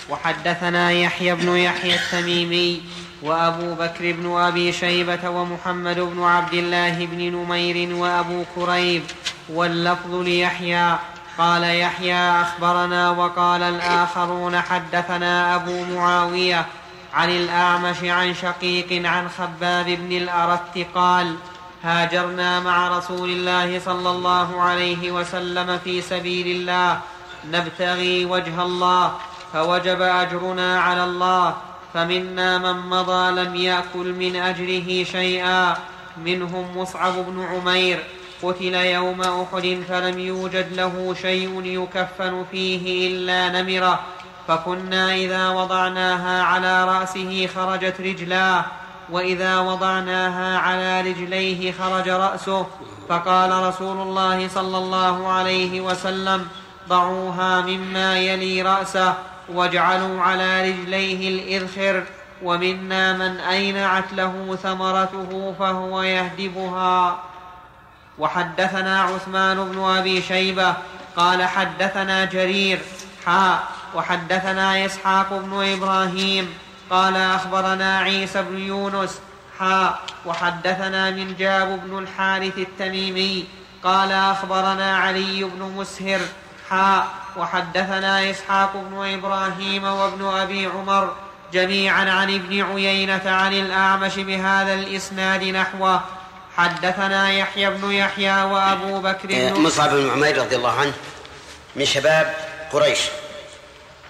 S1: وحدثنا يحيى بن يحيى التميمي وأبو بكر بن أبي شيبة ومحمد بن عبد الله بن نمير وأبو كريب واللفظ ليحيى. قال يحيى أخبرنا وقال الآخرون حدثنا أبو معاوية عن الأعمش عن شقيق عن خباب بن الارت قال هاجرنا مع رسول الله صلى الله عليه وسلم في سبيل الله نبتغي وجه الله فوجب أجرنا على الله فمنا من مضى لم يأكل من أجره شيئا منهم مصعب بن عمير قتل يوم أحد فلم يوجد له شيء يكفن فيه إلا نمرة فكنا إذا وضعناها على رأسه خرجت رجلاه وإذا وضعناها على رجليه خرج رأسه فقال رسول الله صلى الله عليه وسلم ضعوها مما يلي رأسه واجعلوا على رجليه الإذخر ومنا من أينعت له ثمرته فهو يهدبها. وحدثنا عثمان بن أبي شيبة قال حدثنا جرير حاء وحدثنا إسحاق بن إبراهيم قال أخبرنا عيسى بن يونس حاء وحدثنا من جاب بن الحارث التميمي قال أخبرنا علي بن مسهر حاء وحدثنا إسحاق بن إبراهيم وابن أبي عمر جميعا عن ابن عيينة عن الأعمش بهذا الإسناد نحوه. حدثنا يحيى بن يحيى وأبو بكر بن
S2: مصعب بن عمير رضي الله عنه من شباب قريش.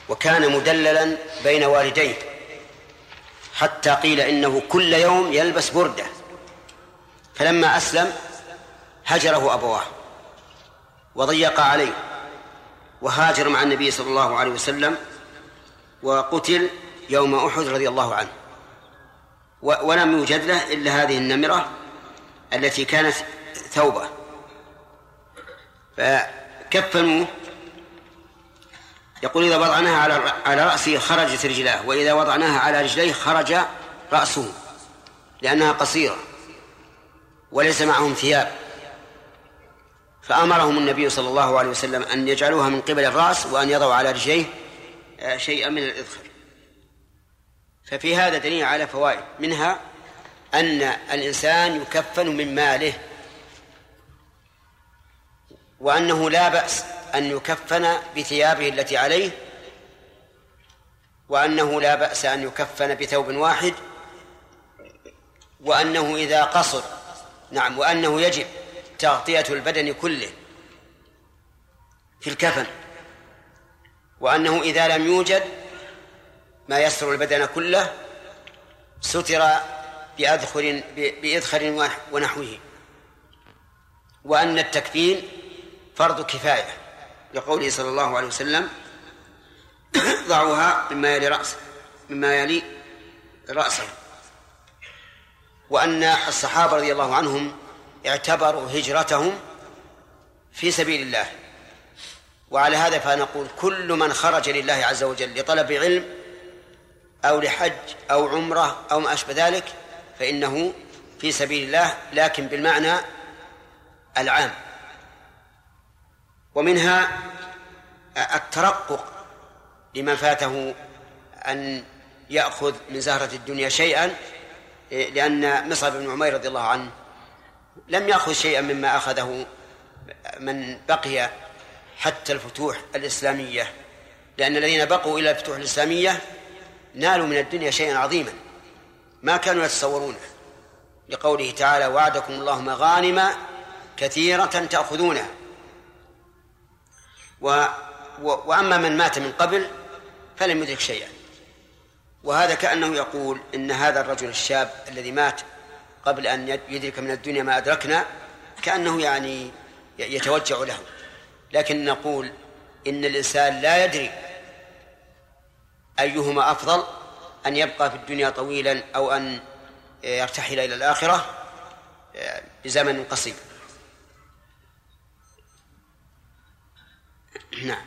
S2: وكان مدللا بين والديه حتى قيل إنه كل يوم يلبس بردة. فلما أسلم هجره أبواه وضيق عليه وهاجر مع النبي صلى الله عليه وسلم وقتل يوم أحد رضي الله عنه. ولم يوجد له إلا هذه النمرة التي كانت ثوبة. فكفنوه يقول إذا وضعناها على على رأسه خرجت رجلاه وإذا وضعناها على رجليه خرج رأسه لأنها قصيرة وليس معهم ثياب. فأمرهم النبي صلى الله عليه وسلم أن يجعلوها من قبل الرأس وأن يضعوا على رجليه آه، شيئا من الإذخر ففي هذا دليل على فوائد منها أن الإنسان يكفن من ماله وأنه لا بأس أن يكفن بثيابه التي عليه وأنه لا بأس أن يكفن بثوب واحد وأنه إذا قصر نعم وأنه يجب تغطية البدن كله في الكفن وأنه إذا لم يوجد ما يستر البدن كله ستر بأذخر بإذخر ونحوه وأن التكفين فرض كفاية. لقوله صلى الله عليه وسلم ضعوها مما يلي رأسه مما يلي رأسه. وأن الصحابة رضي الله عنهم اعتبروا هجرتهم في سبيل الله. وعلى هذا فنقول كل من خرج لله عز وجل لطلب علم أو لحج أو عمرة أو ما أشبه ذلك فإنه في سبيل الله لكن بالمعنى العام. ومنها الترقق لمن فاته أن يأخذ من زهرة الدنيا شيئا لأن مصعب بن عمير رضي الله عنه لم يأخذ شيئا مما أخذه من بقي حتى الفتوح الإسلامية لأن الذين بقوا إلى الفتوح الإسلامية نالوا من الدنيا شيئا عظيما ما كانوا يتصورونه. لقوله تعالى وعدكم الله مغانم كثيرة تأخذونها و وأما من مات من قبل فلم يدرك شيئا. وهذا كأنه يقول إن هذا الرجل الشاب الذي مات قبل أن يدرك من الدنيا ما أدركنا كأنه يعني يتوجع له. لكن نقول إن الإنسان لا يدري أيهما أفضل أن يبقى في الدنيا طويلا أو أن يرتحل إلى الآخرة بزمن قصير. نعم.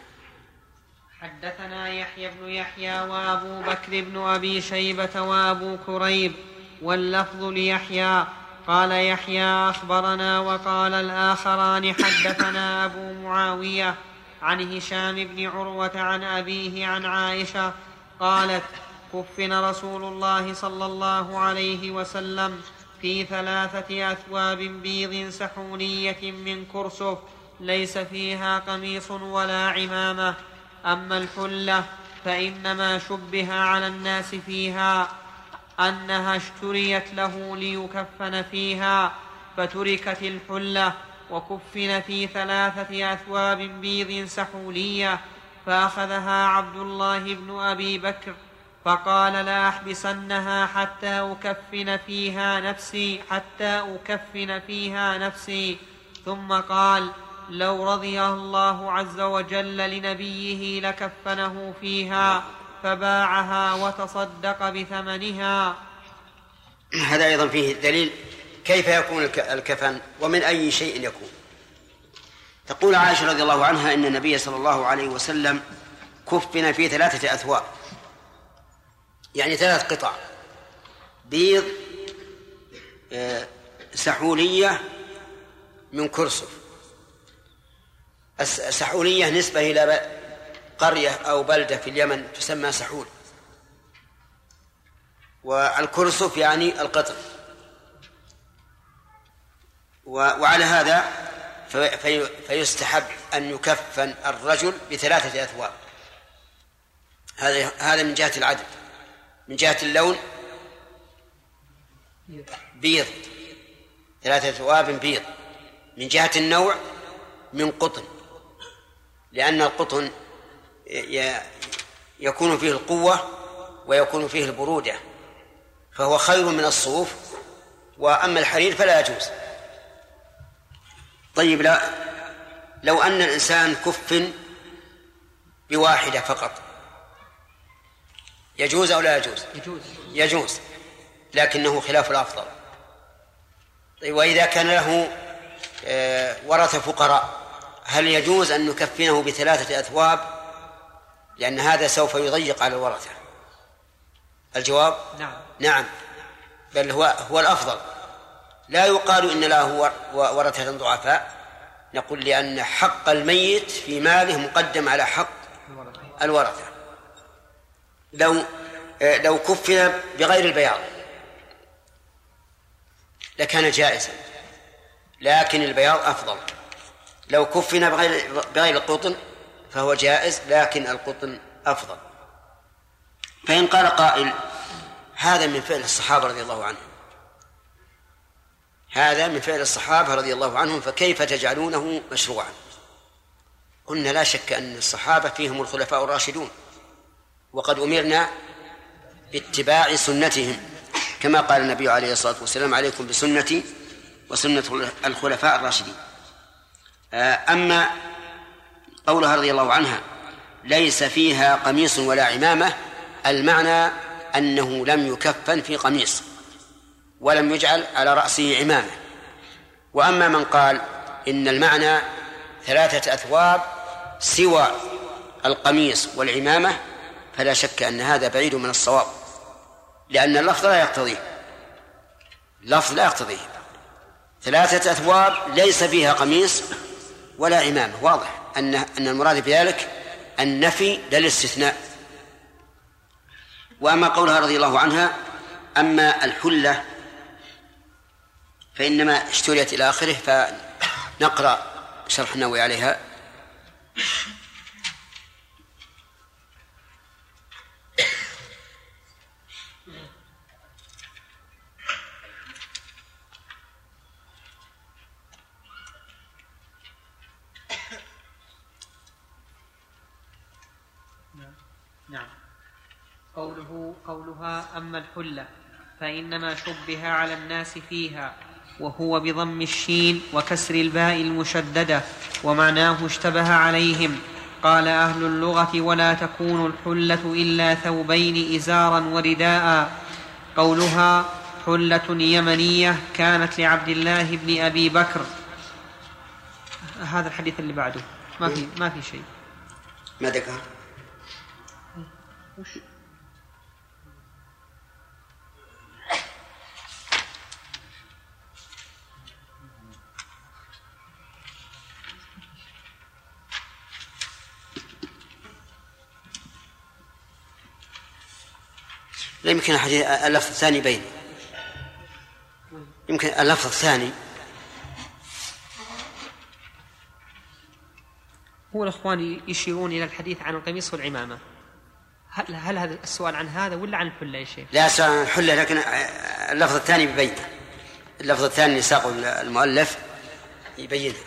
S1: حدثنا يحيى بن يحيى وابو بكر بن ابي شيبة وابو كريب واللفظ ليحيى. قال يحيى أخبرنا وقال الآخران حدثنا أبو معاوية عن هشام بن عروة عن أبيه عن عائشة قالت كفن رسول الله صلى الله عليه وسلم في ثلاثة أثواب بيض سحونية من كرسف ليس فيها قميص ولا عمامة. أما الحلة فإنما شبه على الناس فيها أنها اشتريت له ليكفن فيها فتركت الحلة وكفن في ثلاثة أثواب بيض سحولية فأخذها عبد الله بن أبي بكر فقال لا أحبسنها حتى أكفن فيها نفسي حتى أكفن فيها نفسي. ثم قال لو رضي الله عز وجل لنبيه لكفنه فيها فباعها وتصدق بثمنها.
S2: هذا أيضا فيه دليل كيف يكون الكفن ومن أي شيء يكون. تقول عائشة رضي الله عنها إن النبي صلى الله عليه وسلم كفن في ثلاثة أثواب. يعني ثلاث قطع. بيض آه، سحولية من كرسف. السحولية نسبة إلى قرية أو بلدة في اليمن تسمى سحول والكرسف يعني القطر وعلى هذا فيستحب أن يكفن الرجل بثلاثة أثواب. هذا هذا من جهة العدد من جهة اللون بيض. ثلاثة أثواب بيض. من جهة النوع من قطن. لأن القطن يكون فيه القوة ويكون فيه البرودة فهو خير من الصوف وأما الحرير فلا يجوز. طيب لا لو أن الإنسان كف بواحدة فقط يجوز أو لا يجوز؟
S1: يجوز.
S2: يجوز لكنه خلاف الأفضل. طيب وإذا كان له آه، ورث فقراء هل يجوز أن نكفنه بثلاثة أثواب؟ لأن هذا سوف يضيق على الورثة الجواب؟
S1: نعم.
S2: نعم. بل هو هو الأفضل. لا يقال إن له ورثة ضعفاء. نقول لأن حق الميت في ماله مقدم على حق الورثة. لو لو كفن بغير البياض لكان جائزا. لكن البياض أفضل. لو كفن بغير بغير القطن فهو جائز لكن القطن أفضل. فإن قال قائل هذا من فعل الصحابة رضي الله عنهم. هذا من فعل الصحابة رضي الله عنهم فكيف تجعلونه مشروعا؟ قلنا لا شك أن الصحابة فيهم الخلفاء الراشدون وقد أمرنا باتباع سنتهم. كما قال النبي عليه الصلاة والسلام عليكم بسنتي وسنة الخلفاء الراشدين. أما قولها رضي الله عنها ليس فيها قميص ولا عمامة المعنى أنه لم يكفن في قميص ولم يجعل على رأسه عمامة. وأما من قال إن المعنى ثلاثة أثواب سوى القميص والعمامة فلا شك أن هذا بعيد من الصواب لأن اللفظ لا يقتضيه. اللفظ لا يقتضيه. ثلاثة أثواب ليس فيها قميص ولا عمامة واضح أن أن المراد بذلك النفي للاستثناء وأما قولها رضي الله عنها أما الحلة فإنما اشتريت إلى آخره فنقرأ شرح النووي عليها.
S1: قوله قولها أما الحلة فإنما شبه على الناس فيها وهو بضم الشين وكسر الباء المشددة ومعناه اشتبه عليهم. قال أهل اللغة ولا تكون الحلة إلا ثوبين إزارا ورداء. قولها حلة يمنية كانت لعبد الله بن أبي بكر. هذا الحديث اللي بعده. ما في ما في شيء.
S2: ما ذكر؟ لا يمكن اللفظ الثاني بين. يمكن اللفظ الثاني
S1: هو الإخوان يشيرون إلى الحديث عن القميص والعمامة. هل, هل هذا السؤال عن هذا ولا عن الحلة يا شيخ؟
S2: لا سؤال عن الحلة لكن اللفظ الثاني ببين. اللفظ الثاني اللي ساقه المؤلف يبينها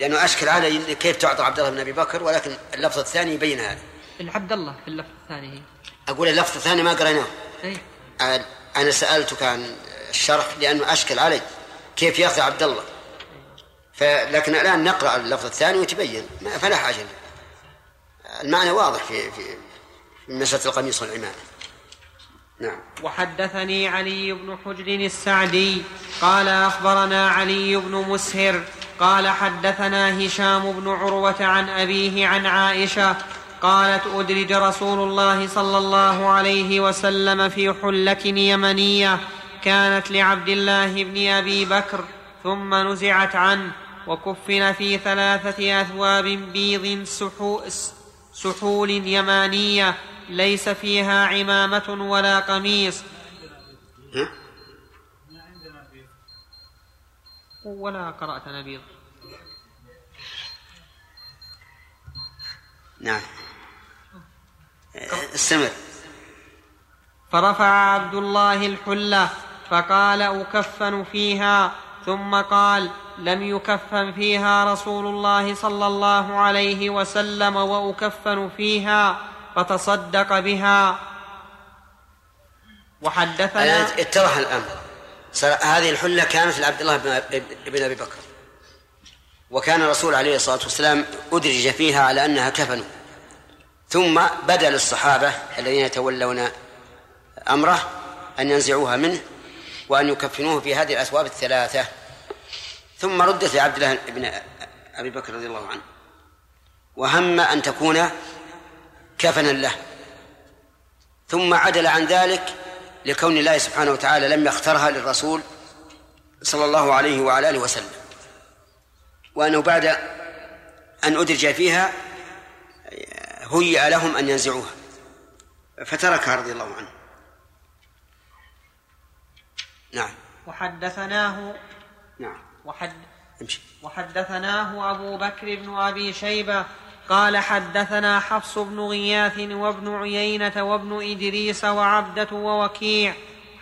S2: لأنه أشكل علي كيف تعطى عبد الله بن أبي بكر ولكن اللفظ الثاني يبين هذا.
S1: العبد الله في اللفظ الثاني.
S2: أقول اللفظ الثاني ما قريناه
S1: أي
S2: أنا سألتك عن الشرح لأنه أشكل علي. كيف يأخذ عبد الله؟ فلكن الآن نقرأ اللفظ الثاني وتبين. فلا حاجة. المعنى واضح في في في مسألة القميص والعمامة نعم.
S1: وحدثني علي بن حجر السعدي. قال أخبرنا علي بن مسهر. قال حدثنا هشام بن عروة عن أبيه عن عائشة قالت أدرج رسول الله صلى الله عليه وسلم في حلة يمنية كانت لعبد الله بن أبي بكر ثم نزعت عنه وكفن في ثلاثة أثواب بيض سحول يمانية ليس فيها عمامة ولا قميص. ولا قرأت نبيض.
S2: نعم. استمر
S1: فرفع عبد الله الحلة فقال أكفن فيها ثم قال لم يكفن فيها رسول الله صلى الله عليه وسلم وأكفن فيها فتصدق بها. وحدثنا
S2: الآن اتضح الأمر. هذه الحلة كانت لعبد الله بن أبي بكر. وكان الرسول عليه الصلاة والسلام أدرج فيها على أنها كفن ثم بدا للصحابة الذين يتولون أمره أن ينزعوها منه وأن يكفنوه في هذه الأثواب الثلاثة. ثم ردت لعبد الله بن أبي بكر رضي الله عنه. وهم أن تكون كفنا له. ثم عدل عن ذلك لكون الله سبحانه وتعالى لم يخترها للرسول صلى الله عليه وعلى آله وسلم. وأنه بعد أن أدرج فيها هيئ لهم أن ينزعوها. فتركها رضي الله عنه. نعم.
S1: وحدثناه
S2: نعم.
S1: وحد
S2: امشي.
S1: وحدثناه أبو بكر بن أبي شيبة قال حدثنا حفص بن غياث وابن عيينة وابن إدريس وعبدة ووكيع.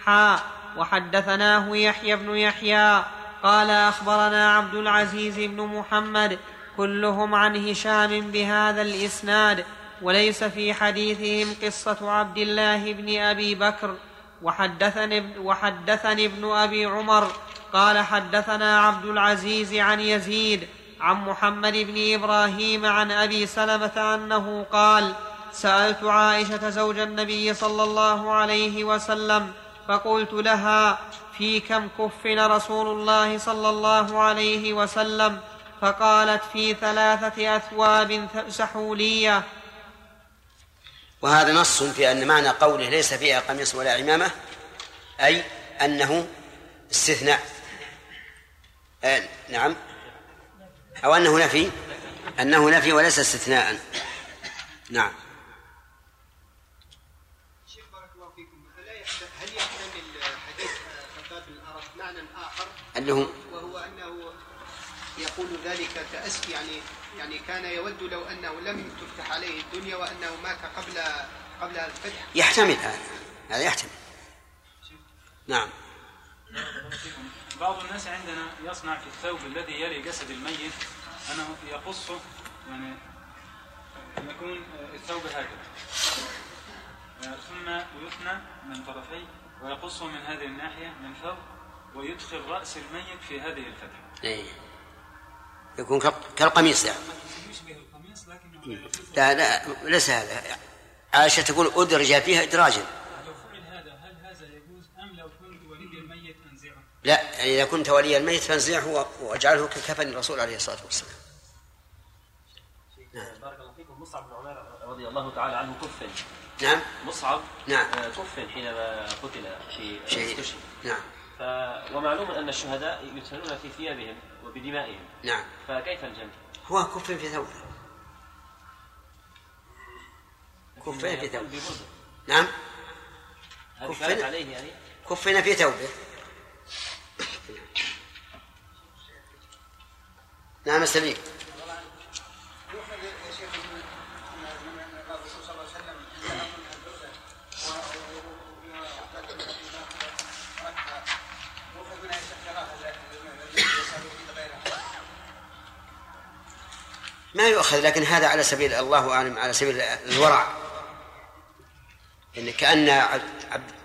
S1: حاء وحدثناه يحيى بن يحيى قال أخبرنا عبد العزيز بن محمد كلهم عن هشام بهذا الإسناد وليس في حديثهم قصة عبد الله بن أبي بكر. وحدثني, وحدثني ابن أبي عمر قال حدثنا عبد العزيز عن يزيد عن محمد بن إبراهيم عن أبي سلمة أنه قال سألت عائشة زوج النبي صلى الله عليه وسلم فقلت لها في كم كفن رسول الله صلى الله عليه وسلم؟ فقالت في ثلاثة أثواب سحولية.
S2: وهذا نص في أن معنى قوله ليس فيها قميص ولا عمامة أي أنه استثناء. آه نعم. أو أنه نفي أنه نفي وليس استثناء. نعم.
S4: شيخ بارك الله فيكم. هل يحتمل حديث خباب الأرض معنى آخر؟
S2: اللي هو
S4: وهو أنه يقول ذلك كأس يعني يعني كان يود لو أنه لم تفتح عليه الدنيا وأنه مات قبل قبل الفتح.
S2: يحتمل هذا. هذا يحتمل. نعم.
S5: بعض الناس عندنا يصنع في الثوب الذي يلي جسد الميت. أنه يقصه يعني يكون الثوب هكذا ثم يثنى من طرفيه ويقصه من هذه الناحية من فوق ويدخل رأس الميت في هذه الفتحة.
S2: إيه. يكون كال- كالقميص يعني. لا لا ليس هذا. عائشة تقول أدرج فيها إدراجا.
S5: لو فعل هذا هل هذا يجوز أم لو كنت ولي الميت أنزعه؟
S2: لا يعني إذا كنت ولي الميت فانزعه واجعله ككفن الرسول عليه الصلاة والسلام.
S9: بارك الله فيكم. مصعب بن عمير رضي الله تعالى عنه كفن.
S2: نعم.
S9: مصعب؟
S2: نعم.
S9: آه، كفن حينما قتل في
S2: شهيد نعم.
S9: ف... ومعلوم أن الشهداء يدفنون في ثيابهم. وبدمائهم.
S2: نعم.
S9: فكيف الجمع؟
S2: هو كفن في ثوبه كفن في ثوبه نعم. كفن.
S9: عليه يعني؟
S2: كفن في ثوبه نعم. السليم ما يؤخذ لكن هذا على سبيل الله أعلم على سبيل الورع. إن كأن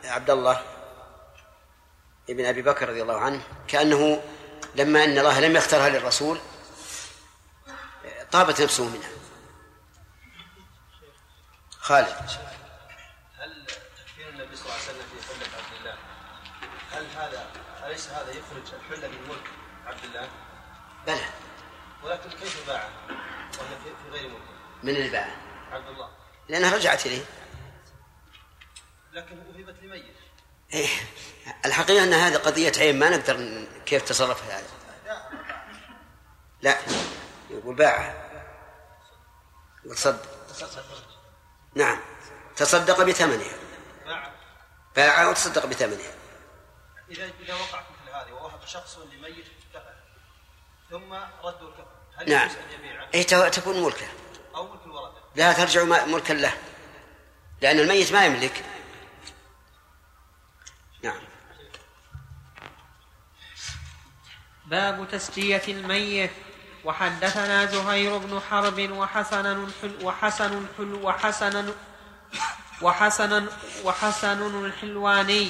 S2: عبد, الله ابن أبي بكر رضي الله عنه كأنه لما أن الله لم يخترها للرسول طابت نفسه منها. خالد.
S7: هل تكفير النبي صلى الله عليه وسلم في حلة عبد الله؟ هل هذا أليس هذا يخرج الحلة من ملك عبد الله؟
S2: بلى.
S7: ولكن كيف باعه؟ وهي في غير ملكه
S2: من الباع
S7: عبد الله.
S2: لأنها رجعت إليه.
S7: لكن وهبت لميت.
S2: إيه. الحقيقة أن هذه قضية عين ما نقدر كيف تصرف هذا لا. يقول باعها تصدق. نعم. تصدق بثمنها باعها وتصدق بثمنها
S7: إذا إذا وقع مثل هذه ووهب شخص لميت كفن ثم ردوا الكفن هل
S2: نعم. إيه ت- تكون ملكه.
S7: أو ملك الورثة؟
S2: لا ترجع ملكا له. لأن الميت ما يملك. نعم.
S1: باب تسجية الميت. وحدثنا زهير بن حرب وحسن حل وحسن حل وحسن وحسن وحسن الحلواني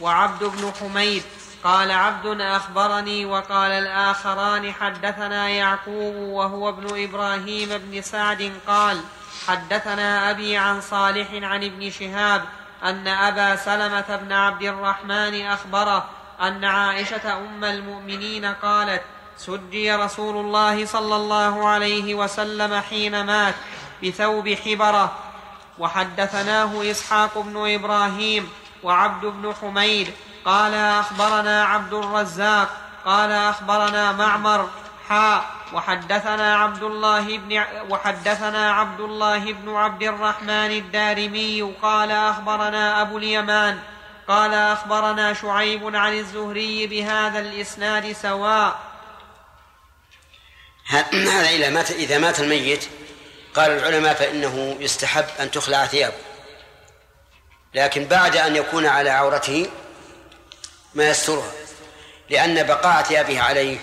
S1: وعبد بن حميد قال عبد أخبرني وقال الآخران حدثنا يعقوب وهو ابن إبراهيم بن سعد قال حدثنا أبي عن صالح عن ابن شهاب أن أبا سلمة بن عبد الرحمن أخبره أن عائشة أم المؤمنين قالت سجي رسول الله صلى الله عليه وسلم حين مات بثوب حبرة وحدثناه إسحاق بن إبراهيم وعبد بن حميد قال أخبرنا عبد الرزاق قال أخبرنا معمر حاء وحدثنا عبد الله بن وحدثنا عبد الله بن عبد الرحمن الدارمي قال أخبرنا أبو اليمان قال أخبرنا شعيب عن الزهري بهذا الإسناد سواء.
S2: هذا إذا مات إذا مات الميت قال العلماء فإنه يستحب أن تخلع ثيابه. لكن بعد أن يكون على عورته ما يسترها لأن بقاء ثيابه عليه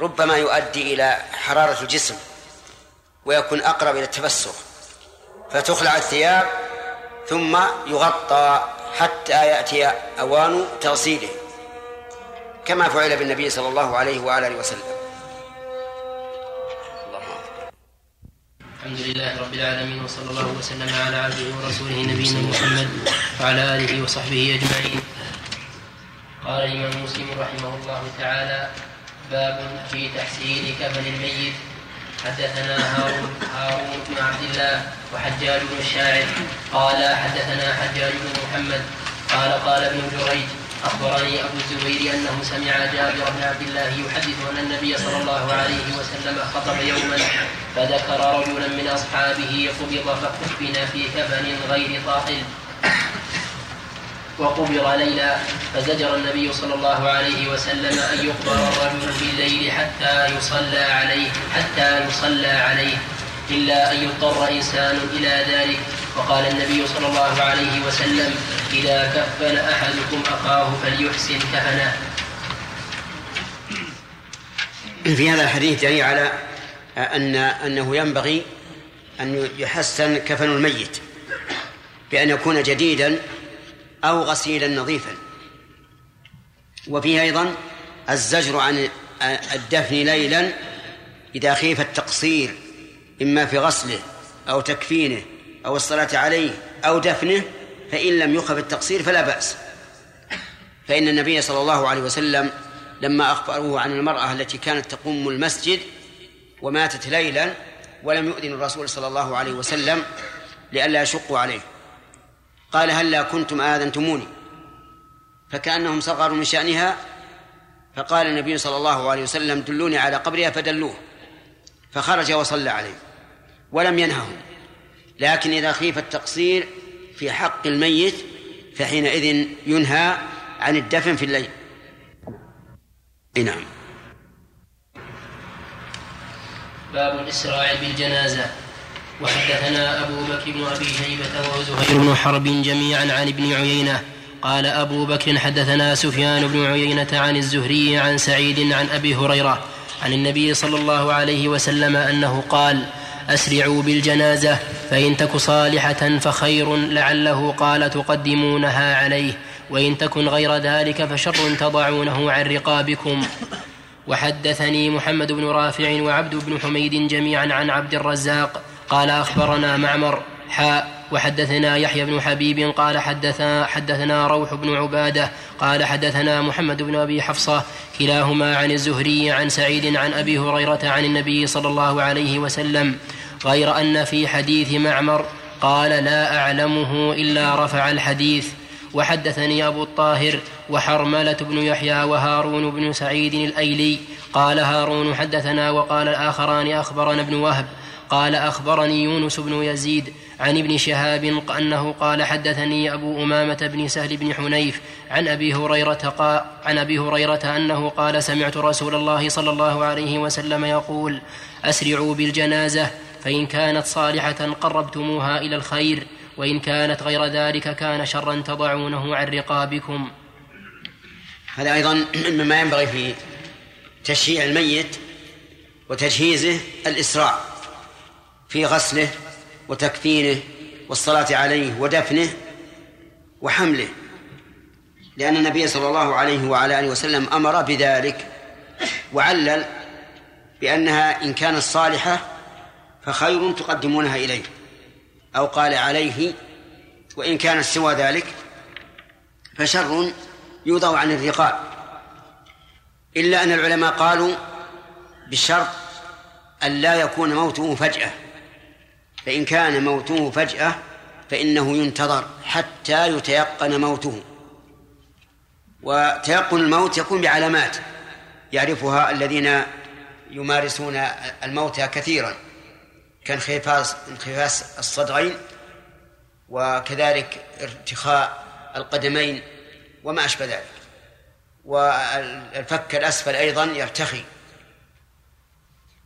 S2: ربما يؤدي إلى حرارة الجسم ويكون أقرب إلى التفسخ فتخلع الثياب ثم يغطى حتى يأتي أوان تغسيله كما فعل بالنبي صلى الله عليه وعلى آله وسلم.
S10: الحمد لله رب العالمين وصلى الله وسلم على عبده ورسوله نبينا محمد وعلى آله وصحبه أجمعين. قال الإمام مسلم رحمه الله تعالى باب في تحسين كفن الميت. حدثنا هارون هارون بن عبد الله وحجاج بن الشاعر قال حدثنا حجاج بن محمد قال قال ابن جريج أخبرني أبو الزبير أنه سمع جابر بن عبد الله يحدث أن النبي صلى الله عليه وسلم خطب يوما فذكر رجلا من أصحابه قبض فكفن في كفن غير طاقل. وقبر ليلا فزجر النبي صلى الله عليه وسلم أن يقبر الرجل في الليل حتى يصلى عليه حتى يصلى عليه إلا أن يضطر إنسان إلى ذلك. وقال النبي صلى الله عليه وسلم إذا كفن أحدكم أخاه فليحسن كفنه.
S2: في هذا الحديث دليل على أن أنه ينبغي أن يحسن كفن الميت بأن يكون جديدا أو غسيلا نظيفا. وفيه أيضا الزجر عن الدفن ليلا إذا خيف التقصير إما في غسله أو تكفينه أو الصلاة عليه أو دفنه فإن لم يخف التقصير فلا بأس. فإن النبي صلى الله عليه وسلم لما أخبروه عن المرأة التي كانت تقوم المسجد وماتت ليلا ولم يؤذن الرسول صلى الله عليه وسلم لئلا يشقوا عليه. قال هلا كنتم آذنتموني؟ فكأنهم صغروا من شأنها فقال النبي صلى الله عليه وسلم دلوني على قبرها فدلوه فخرج وصلى عليه ولم ينههم. لكن إذا خيف التقصير في حق الميت فحينئذ ينهى عن الدفن في الليل. نعم.
S10: باب الإسراع بالجنازة. وحدثنا أبو بكر بن أبي شيبة وزهير بن حرب جميعا عن ابن عيينة. قال أبو بكر حدثنا سفيان بن عيينة عن الزهري عن سعيد عن أبي هريرة عن النبي صلى الله عليه وسلم أنه قال أسرعوا بالجنازة فإن تك صالحة فخير لعله قال تقدمونها عليه وإن تكن غير ذلك فشر تضعونه عن رقابكم. وحدثني محمد بن رافع وعبد بن حميد جميعا عن عبد الرزاق قال أخبرنا معمر حاء وحدثنا يحيى بن حبيب قال حدثنا, حدثنا روح بن عبادة قال حدثنا محمد بن أبي حفصة كلاهما عن الزهري عن سعيد عن أبي هريرة عن النبي صلى الله عليه وسلم غير أن في حديث معمر قال لا أعلمه إلا رفع الحديث وحدثني أبو الطاهر وحرملة بن يحيى وهارون بن سعيد الأيلي قال هارون حدثنا وقال الآخران أخبرنا ابن وهب قال أخبرني يونس بن يزيد عن ابن شهاب أنه قال حدثني أبو أمامة بن سهل بن حنيف عن أبي هريرة قال عن أبي هريرة أنه قال سمعت رسول الله صلى الله عليه وسلم يقول أسرعوا بالجنازة فإن كانت صالحة قربتموها إلى الخير وإن كانت غير ذلك كان شرا تضعونه عن رقابكم.
S2: هذا أيضا مما ينبغي في تشييع الميت وتجهيزه الإسراع. في غسله وتكفينه والصلاة عليه ودفنه وحمله. لأن النبي صلى الله عليه وعلى آله وسلم أمر بذلك وعلل بأنها إن كانت صالحة فخير تقدمونها إليه. أو قال عليه وإن كانت سوى ذلك فشر يوضع عن الرقاب. إلا أن العلماء قالوا بشرط أن لا يكون موته فجأة. فإن كان موته فجأة فإنه ينتظر حتى يتيقن موته. وتيقن الموت يكون بعلامات يعرفها الذين يمارسون الموت كثيرا كانخفاص انخفاص الصدغين وكذلك ارتخاء القدمين وما أشبه ذلك. والفك الأسفل أيضا يرتخي.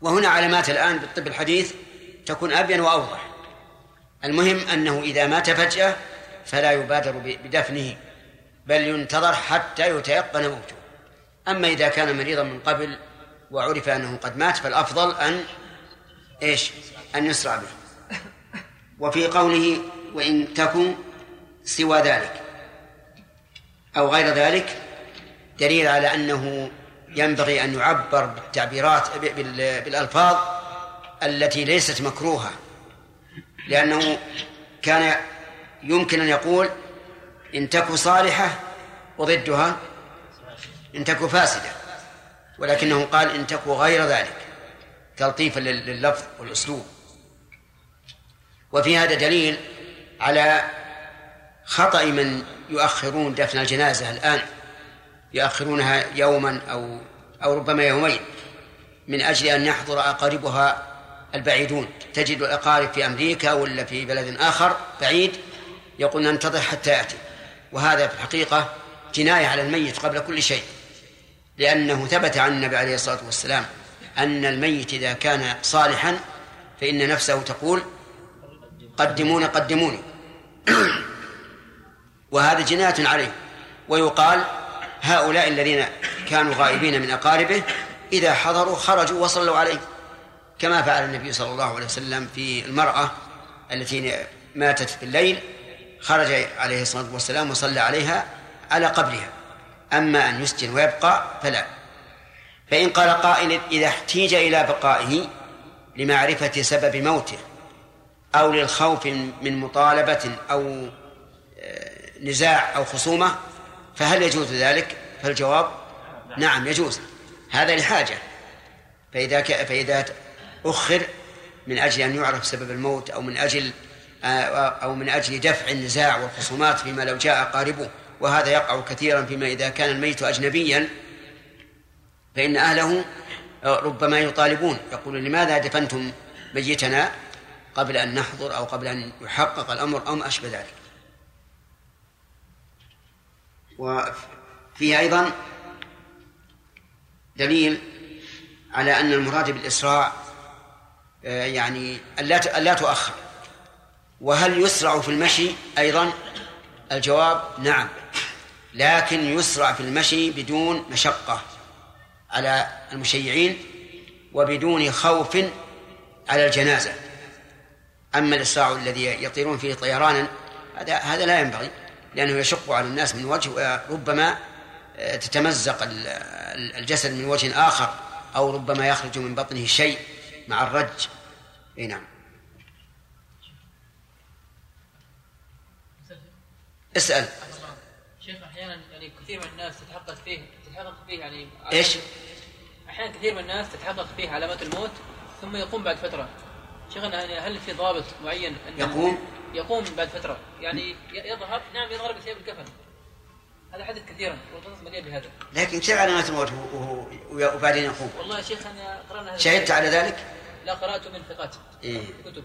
S2: وهنا علامات الآن بالطب الحديث تكون أبين وأوضح. المهم أنه إذا مات فجأة فلا يبادر بدفنه بل ينتظر حتى يتيقن موته. أما إذا كان مريضا من قبل وعرف أنه قد مات فالأفضل أن إيش؟ أن يسرع به. وفي قوله وإن تكن سوى ذلك أو غير ذلك دليل على أنه ينبغي أن يعبر بالتعبيرات بالألفاظ التي ليست مكروهة لأنه كان يمكن أن يقول إن تك صالحة وضدها إن تك فاسدة ولكنه قال إن تك غير ذلك تلطيفا لللفظ والأسلوب. وفي هذا دليل على خطأ من يؤخرون دفن الجنازة الآن يؤخرونها يوما أو أو ربما يومين من أجل أن يحضر أقاربها البعيدون. تجد الأقارب في أمريكا ولا في بلد آخر بعيد يقول ننتظر حتى يأتي. وهذا في الحقيقة جناية على الميت قبل كل شيء. لأنه ثبت عن النبي عليه الصلاة والسلام أن الميت إذا كان صالحا فإن نفسه تقول قدمون قدموني. وهذا جناية عليه. ويقال هؤلاء الذين كانوا غائبين من أقاربه إذا حضروا خرجوا وصلوا عليه. كما فعل النبي صلى الله عليه وسلم في المرأة التي ماتت في الليل خرج عليه الصلاة والسلام وصلى عليها على قبرها أما أن يسجن ويبقى فلا فإن قال قائل إذا احتيج إلى بقائه لمعرفة سبب موته أو للخوف من مطالبة أو نزاع أو خصومة فهل يجوز ذلك؟ فالجواب نعم يجوز هذا لحاجة فإذا. فإذا أخر من أجل أن يعرف سبب الموت أو من أجل أو من أجل دفع النزاع والخصومات فيما لو جاء قاربه. وهذا يقع كثيرا فيما إذا كان الميت أجنبيا فإن أهله ربما يطالبون. يقولون لماذا دفنتم ميتنا قبل أن نحضر أو قبل أن يحقق الأمر أو ما أشبه ذلك؟ وفيه أيضا دليل على أن المراد بالإسراع يعني ألا تؤخر. وهل يسرع في المشي؟ أيضا. الجواب نعم. لكن يسرع في المشي بدون مشقة على المشيعين وبدون خوف على الجنازة. أما الإسراع الذي يطيرون فيه طيرانا هذا هذا لا ينبغي لأنه يشق على الناس من وجه وربما تتمزق الجسد من وجه آخر أو ربما يخرج من بطنه شيء. مع الرج. إي نعم. اسأل.
S11: شيخ أحيانا يعني كثير من الناس تتحقق فيه تتحقق فيه يعني
S2: إيش؟
S11: أحيانا كثير من الناس تتحقق فيه علامات الموت ثم يقوم بعد فترة. شيخنا يعني هل في ضابط معين أن
S2: يقوم؟
S11: يقوم بعد فترة؟ يعني يظهر؟ نعم يظهر بثياب الكفن هذا حدث كثيرا والقصص مليئه بهذا.
S2: لكن كيف علامات الموت وبعدين يقوم؟
S11: والله يا شيخ أنا قرأنا هذا
S2: شهدت على ذلك؟
S11: لا قراته من ثقات.
S2: إيه؟
S11: كتب.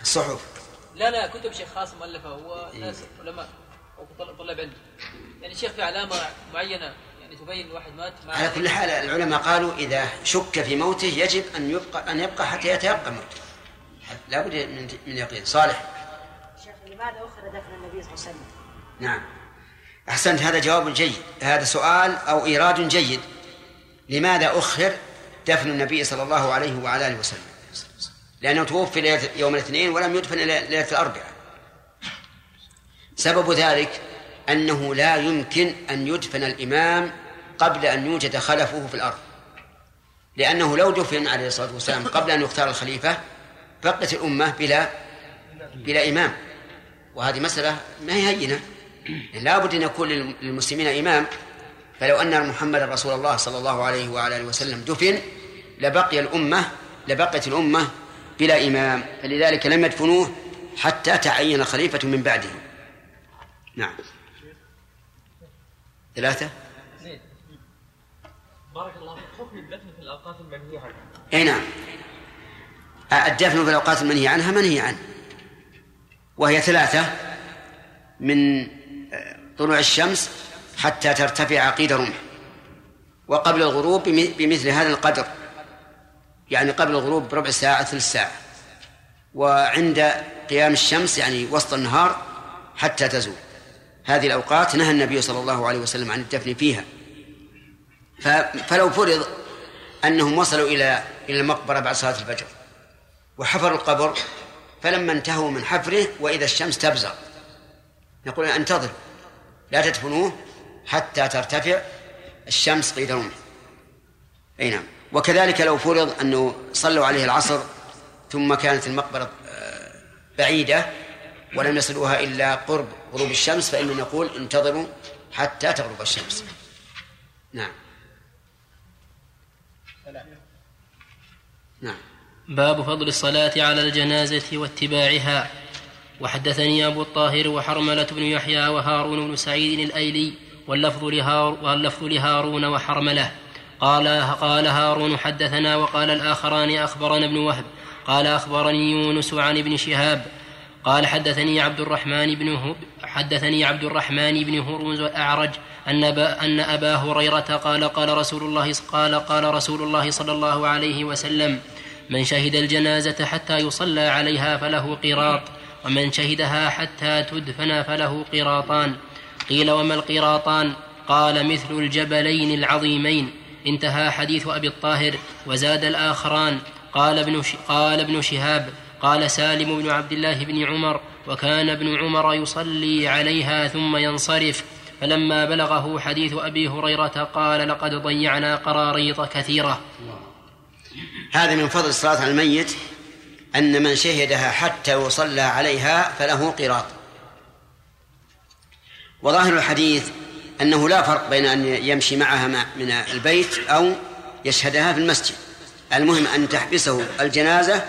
S2: الصحف
S11: لا لا كتب شيخ خاص مؤلفه هو ناس علماء أو طلاب علم. يعني شيخ في علامة معينة يعني تبين واحد مات
S2: على كل حال العلماء قالوا إذا شك في موته يجب أن يبقى أن يبقى حتى يتيقن موته. لابد من من يقين. صالح.
S12: شيخ لماذا اخر دفن النبي صلى الله عليه وسلم؟
S2: نعم. أحسنت هذا جواب جيد. هذا سؤال أو إيراد جيد. لماذا أخر دفن النبي صلى الله عليه وعلى آله وسلم. لأنه توفي يوم الاثنين ولم يدفن إلا ليلة الأربعاء. سبب ذلك أنه لا يمكن أن يدفن الإمام قبل أن يوجد خلفه في الأرض. لأنه لو دفن عليه الصلاة والسلام قبل أن يختار الخليفة بقت الأمة بلا بلا إمام. وهذه مسألة ما هي هينة. لا بد أن يكون للمسلمين إمام فلو أن محمد رسول الله صلى الله عليه وعلى آله وسلم دفن لبقي الأمة لبقت الأمة بلا إمام فلذلك لم يدفنوه حتى تعين خليفة من بعده. نعم. ثلاثة.
S8: بارك الله فيك. حكم الدفن في الأوقات المنهي عنها.
S2: أي نعم. الدفن في الأوقات المنهي عنها منهي عنه. وهي ثلاثة من طلوع الشمس حتى ترتفع قيد رمح وقبل الغروب بمثل هذا القدر. يعني قبل الغروب بربع ساعة ثلث ساعة. وعند قيام الشمس يعني وسط النهار حتى تزول. هذه الأوقات نهى النبي صلى الله عليه وسلم عن الدفن فيها. فلو فرض أنهم وصلوا إلى إلى المقبرة بعد صلاة الفجر وحفروا القبر فلما انتهوا من حفره وإذا الشمس تبزغ نقول انتظر لا تدفنوه حتى ترتفع الشمس قيد رمح أي نعم. وكذلك لو فرض أنه صلوا عليه العصر ثم كانت المقبرة آه، بعيدة ولم يصلوها إلا قرب غروب الشمس فإننا نقول انتظروا حتى تغرب الشمس. نعم. نعم.
S10: باب فضل الصلاة على الجنازة واتباعها. وحدثني أبو الطاهر وحرملة بن يحيى وهارون بن سعيد الأيلي واللفظ, لهار واللفظ لهارون وحرملة قال قال هارون حدثنا وقال الآخران أخبرنا ابن وهب. قال أخبرني يونس عن ابن شهاب. قال حدثني عبد الرحمن بن حدثني عبد الرحمن بن هرمز الأعرج أن أن أبا هريرة قال قال رسول الله قال قال رسول الله صلى الله عليه وسلم من شهد الجنازة حتى يصلى عليها فله قراط ومن شهدها حتى تدفن فله قراطان. قيل وما القراطان؟ قال مثل الجبلين العظيمين. انتهى حديث أبي الطاهر وزاد الآخران. قال ابن, قال ابن شهاب قال سالم بن عبد الله بن عمر وكان ابن عمر يصلي عليها ثم ينصرف. فلما بلغه حديث أبي هريرة قال لقد ضيعنا قراريط كثيرة.
S2: هذا من فضل الصلاة على الميت أن من شهدها حتى يصلى عليها فله قراط. وظاهر الحديث أنه لا فرق بين أن يمشي معها من البيت أو يشهدها في المسجد. المهم أن تحبسه الجنازة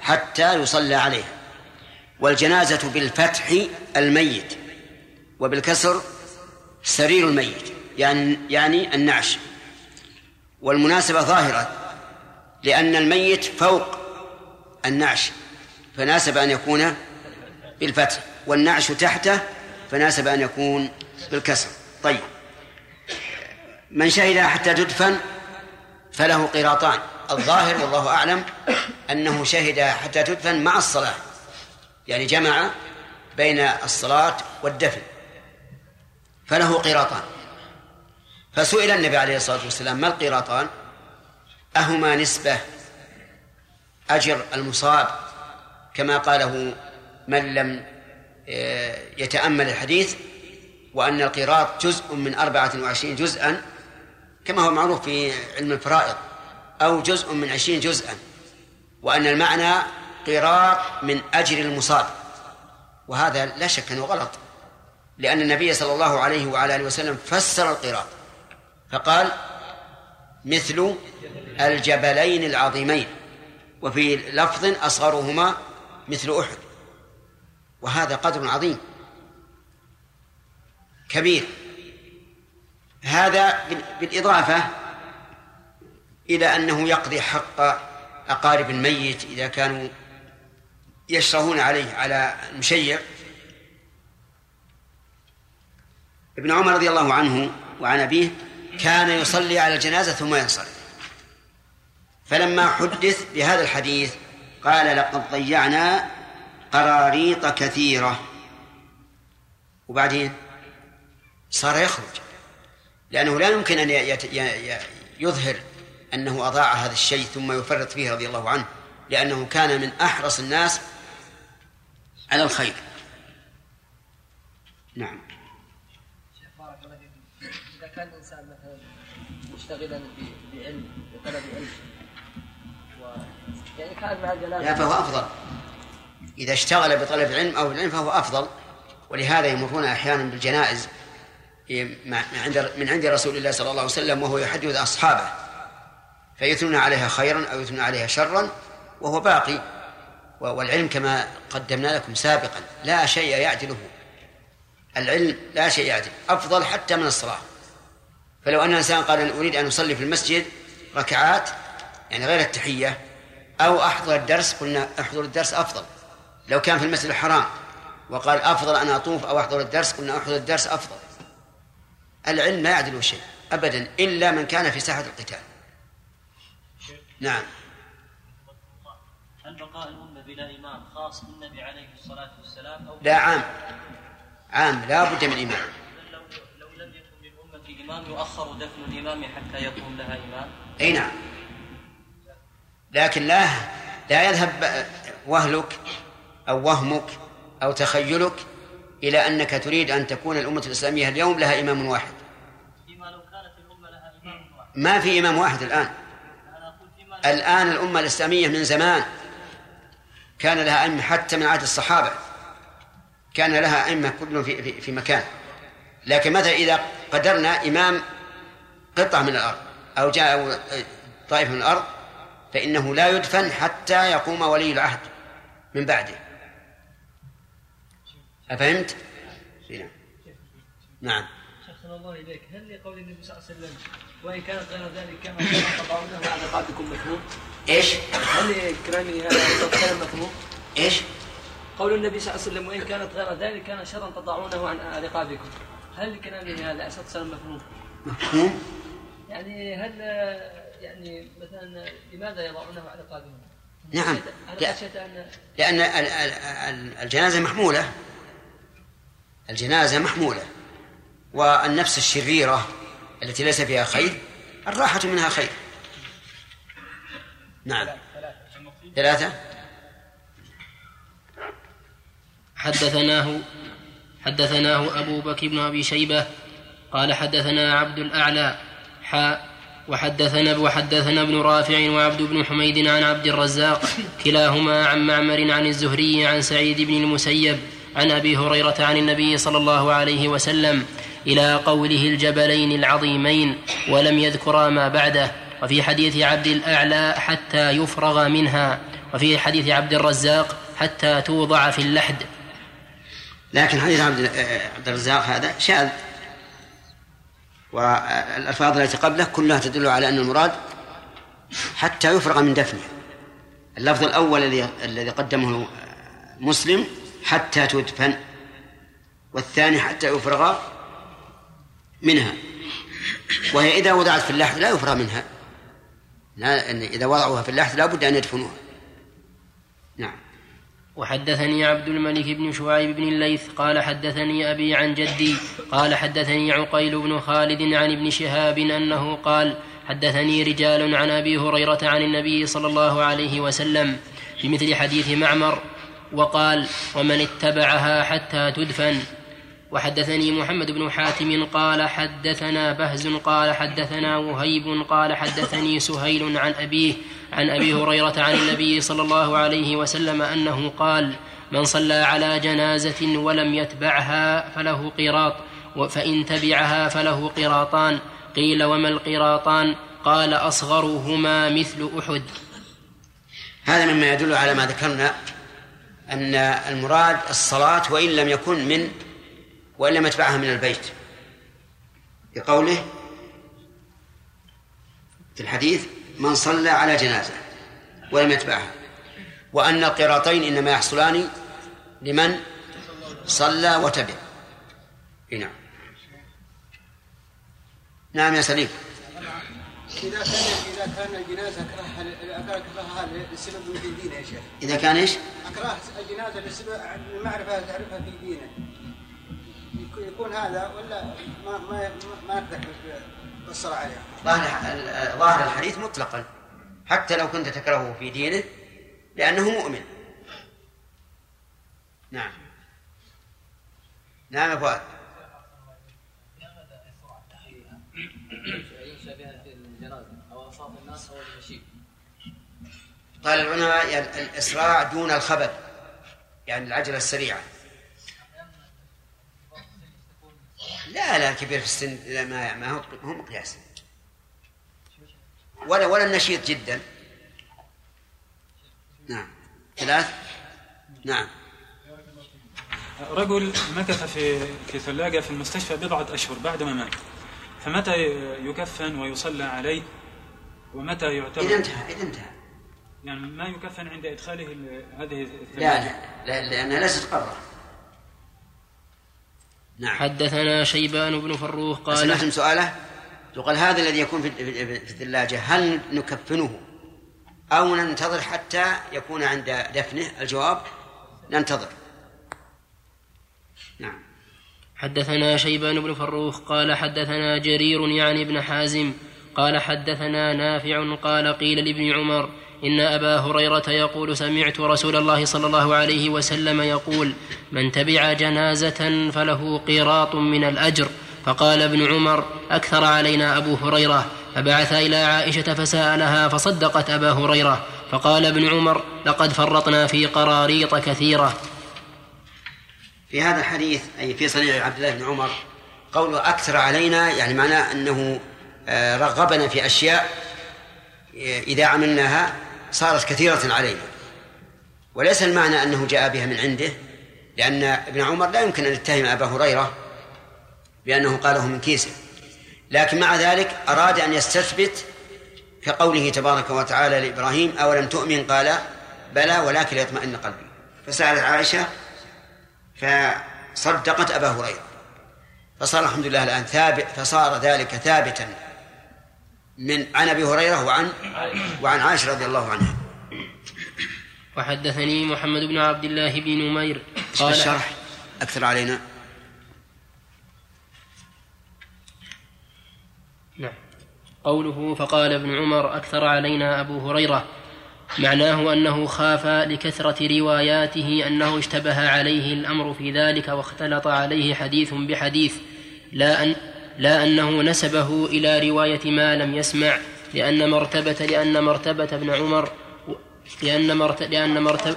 S2: حتى يصلى عليه والجنازة بالفتح الميت وبالكسر سرير الميت يعني يعني النعش. والمناسبة ظاهرة لأن الميت فوق النعش فناسب أن يكون بالفتح والنعش تحته فناسب أن يكون بالكسر. طيب. من شهد حتى تدفن فله قراطان. الظاهر والله أعلم أنه شهد حتى تدفن مع الصلاة. يعني جمع بين الصلاة والدفن. فله قيراطان فسئل النبي عليه الصلاة والسلام ما القيراطان أهما نسبة أجر المصاب كما قاله من لم يتأمل الحديث وأن القيراط جزء من أربعة وعشرين جزءا كما هو معروف في علم الفرائض أو جزء من عشرين جزءا وأن المعنى قراط من أجر المصاب. وهذا لا شك أنه غلط لأن النبي صلى الله عليه وعلى آله وسلم فسر القراط فقال مثل الجبلين العظيمين وفي لفظ أصغرهما مثل أحد. وهذا قدر عظيم. كبير. هذا بالإضافة إلى أنه يقضي حق أقارب الميت إذا كانوا يشرهون عليه على المشيع. ابن عمر رضي الله عنه وعن أبيه كان يصلي على الجنازة ثم ينصرف. فلما حدث بهذا الحديث قال لقد ضيعنا قراريط كثيرة. وبعدين صار يخرج. لأنه لا يمكن أن يظهر أنه أضاع هذا الشيء ثم يفرط فيه رضي الله عنه لأنه كان من أحرص الناس على الخير. نعم.
S11: بارك الله فيكم إذا كان الإنسان مثلا مشتغلا بعلم بطلب علم و يعني كان مع الجنازه
S2: لا فهو أفضل. إذا اشتغل بطلب العلم أو العلم فهو أفضل ولهذا يمرون أحيانا بالجنائز من عند رسول الله صلى الله عليه وسلم وهو يحدث أصحابه فيثنون عليها خيرا أو يثنون عليها شرا وهو باقي. والعلم كما قدمنا لكم سابقا لا شيء يعدله. العلم لا شيء يعدل أفضل حتى من الصلاة. فلو أن إنسان قال أنا أريد أن أصلي في المسجد ركعات يعني غير التحية أو أحضر الدرس قلنا أحضر الدرس أفضل. لو كان في المسجد الحرام وقال أفضل أن أطوف أو أحضر الدرس قلنا أحضر الدرس أفضل. العلم لا يعدل شيء أبدا إلا من كان في ساحة القتال. نعم.
S9: هل بقاء الأمة بلا إمام خاص بالنبي عليه الصلاة والسلام أو
S2: لا عام. عام لا بد من إمام.
S9: لو لو لم يكن للأمة إمام يؤخر دفن الإمام حتى يكون لها إمام؟
S2: أي نعم. لكن لا لا يذهب وهلك أو وهمك أو تخيلك إلى أنك تريد أن تكون الأمة الإسلامية اليوم لها إمام واحد.
S9: فيما لو كانت الأمة لها إمام واحد
S2: ما في إمام واحد الآن. الآن الأمة الإسلامية من زمان كان لها أئمة حتى من عهد الصحابة كان لها أئمة كل في, في, في مكان. لكن متى إذا قدرنا إمام قطعة من الأرض أو جاء طائفة من الأرض فإنه لا يدفن حتى يقوم ولي العهد من بعده. أفهمت؟ نعم نعم
S11: شيخنا الله إليك هل لقول النبي صلى الله عليه وسلم وإن كانت غير ذلك كما تضعونه على رقابكم مفهوم؟
S2: إيش؟
S11: هل لكلامه هذا كلام مفهوم؟
S2: إيش؟
S11: قول النبي صلى الله عليه وسلم وإن كانت غير ذلك كان شرا تضعونه عن رقابكم هل لكلامه هذا عليه الصلاه والسلام مفهوم؟
S2: مفهوم؟
S11: يعني هل يعني مثلا لماذا يضعونه على رقابهم؟
S2: نعم لأن ال- ال- ال- الجنازة محمولة الجنازة محمولة والنفس الشريرة التي ليس فيها خير الراحة منها خير. نعم. ثلاثة.
S10: حدثناه حدثناه أبو بكر بن أبي شيبة قال حدثنا عبد الأعلى حاء وحدثنا وحدثنا ابن رافع وعبد بن حميد عن عبد الرزاق كلاهما عن معمر عن الزهري عن سعيد بن المسيب عن أبي هريرة عن النبي صلى الله عليه وسلم إلى قوله الجبلين العظيمين ولم يذكرا ما بعده. وفي حديث عبد الأعلى حتى يفرغ منها. وفي حديث عبد الرزاق حتى توضع في اللحد.
S2: لكن حديث عبد عبد الرزاق هذا شاذ. والألفاظ التي قبله كلها تدل على أن المراد حتى يفرغ من دفنه. اللفظ الأول الذي الذي قدمه مسلم حتى تدفن والثاني حتى يفرغ منها. وهي إذا وضعت في اللحد لا يفرغ منها. إذا وضعوها في اللحد لا بد أن يدفنوها. نعم.
S10: وحدثني عبد الملك بن شعيب بن الليث قال حدثني أبي عن جدي قال حدثني عقيل بن خالد عن ابن شهاب أنه قال حدثني رجال عن أبي هريرة عن النبي صلى الله عليه وسلم بمثل حديث معمر وقال ومن اتبعها حتى تدفن. وحدثني محمد بن حاتم قال حدثنا بهز قال حدثنا وهيب قال حدثني سهيل عن أبيه عن أبي هريرة عن النبي صلى الله عليه وسلم أنه قال من صلى على جنازة ولم يتبعها فله قيراط فإن تبعها فله قيراطان قيل وما القيراطان قال أصغرهما مثل أحد.
S2: هذا مما يدل على ما ذكرنا أن المراد الصلاة وإن لم يكن من وإن لم يتبعها من البيت. بقوله في الحديث من صلى على جنازة ولم يتبعها. وأن القراطين إنما يحصلان لمن صلى وتبع. نعم. نعم يا سليم.
S13: إذا كان إذا كان الجنازة أكره أكرهها لسبب من دينه يا شيخ.
S2: إذا كان إيش؟
S13: أكره الجنازة لسبب المعرفة تعرفها في دينه. يكون هذا ولا ما ما ما نقدر بالصلاة عليها.
S2: ظاهر ظاهر الحديث مطلقا حتى لو كنت تكرهه في دينه لأنه مؤمن نعم نعم يا فؤاد
S11: ينشا بها في الجنازه أو اصاب الناس أو المشي
S2: قال العلماء يعني الإسراع دون الخبر يعني العجلة السريعة. لا لا كبير في السن لا ما ما هو مقياس. ولا ولا النشيط جدا. نعم. ثلاث. نعم.
S5: رجل مكث في في ثلاجة في المستشفى بضعة أشهر بعد ما مات. فمتى يكفن ويصلى عليه؟ ومتى يعتبر؟
S2: إذا انتهى إذا انتهى.
S5: يعني ما يكفن عند إدخاله ال- هذه
S2: لا
S5: الثلاجة.
S2: لا, لا لأنها ليست قبرة
S10: نعم. حدثنا شيبان بن فروخ قال
S2: سمعتم سؤاله؟ يقال هذا الذي يكون في في- في الثلاجة هل نكفنه أو ننتظر حتى يكون عند دفنه؟ الجواب ننتظر. نعم.
S10: حدثنا شيبان بن فروخ قال حدثنا جرير يعني ابن حازم قال حدثنا نافع قال قيل لابن عمر إن أبا هريرة يقول سمعت رسول الله صلى الله عليه وسلم يقول من تبع جنازة فله قيراط من الاجر فقال ابن عمر أكثر علينا أبو هريره فبعث إلى عائشة فسألها فصدقت أبا هريره فقال ابن عمر لقد فرطنا في قراريط كثيره
S2: في هذا الحديث أي في صنيع عبد الله بن عمر قوله أكثر علينا يعني معناه أنه آه، رغبنا في أشياء آه، إذا عملناها صارت كثيرة علينا وليس المعنى أنه جاء بها من عنده لأن ابن عمر لا يمكن أن يتهم أبا هريرة بأنه قاله من كيسه. لكن مع ذلك أراد أن يستثبت كقوله تبارك وتعالى لإبراهيم أولم تؤمن؟ قال بلى ولكن ليطمئن قلبي. فسألت عائشة فصدقت أبا هريرة. فصار الحمد لله الآن ثابت فصار ذلك ثابتا. من عن أبي هريرة وعن وعن عائشة رضي الله عنها.
S10: وحدثني محمد بن عبد الله بن نمير.
S2: قال الشرح أكثر علينا.
S10: نعم. قوله فقال ابن عمر أكثر علينا أبو هريرة. معناه أنه خاف لكثرة رواياته أنه اشتبه عليه الأمر في ذلك واختلط عليه حديث بحديث. لا أن لا أنه نسبه إلى رواية ما لم يسمع لأن مرتبة لأن مرتبة ابن عمر لأن مرتبة لأن مرتبة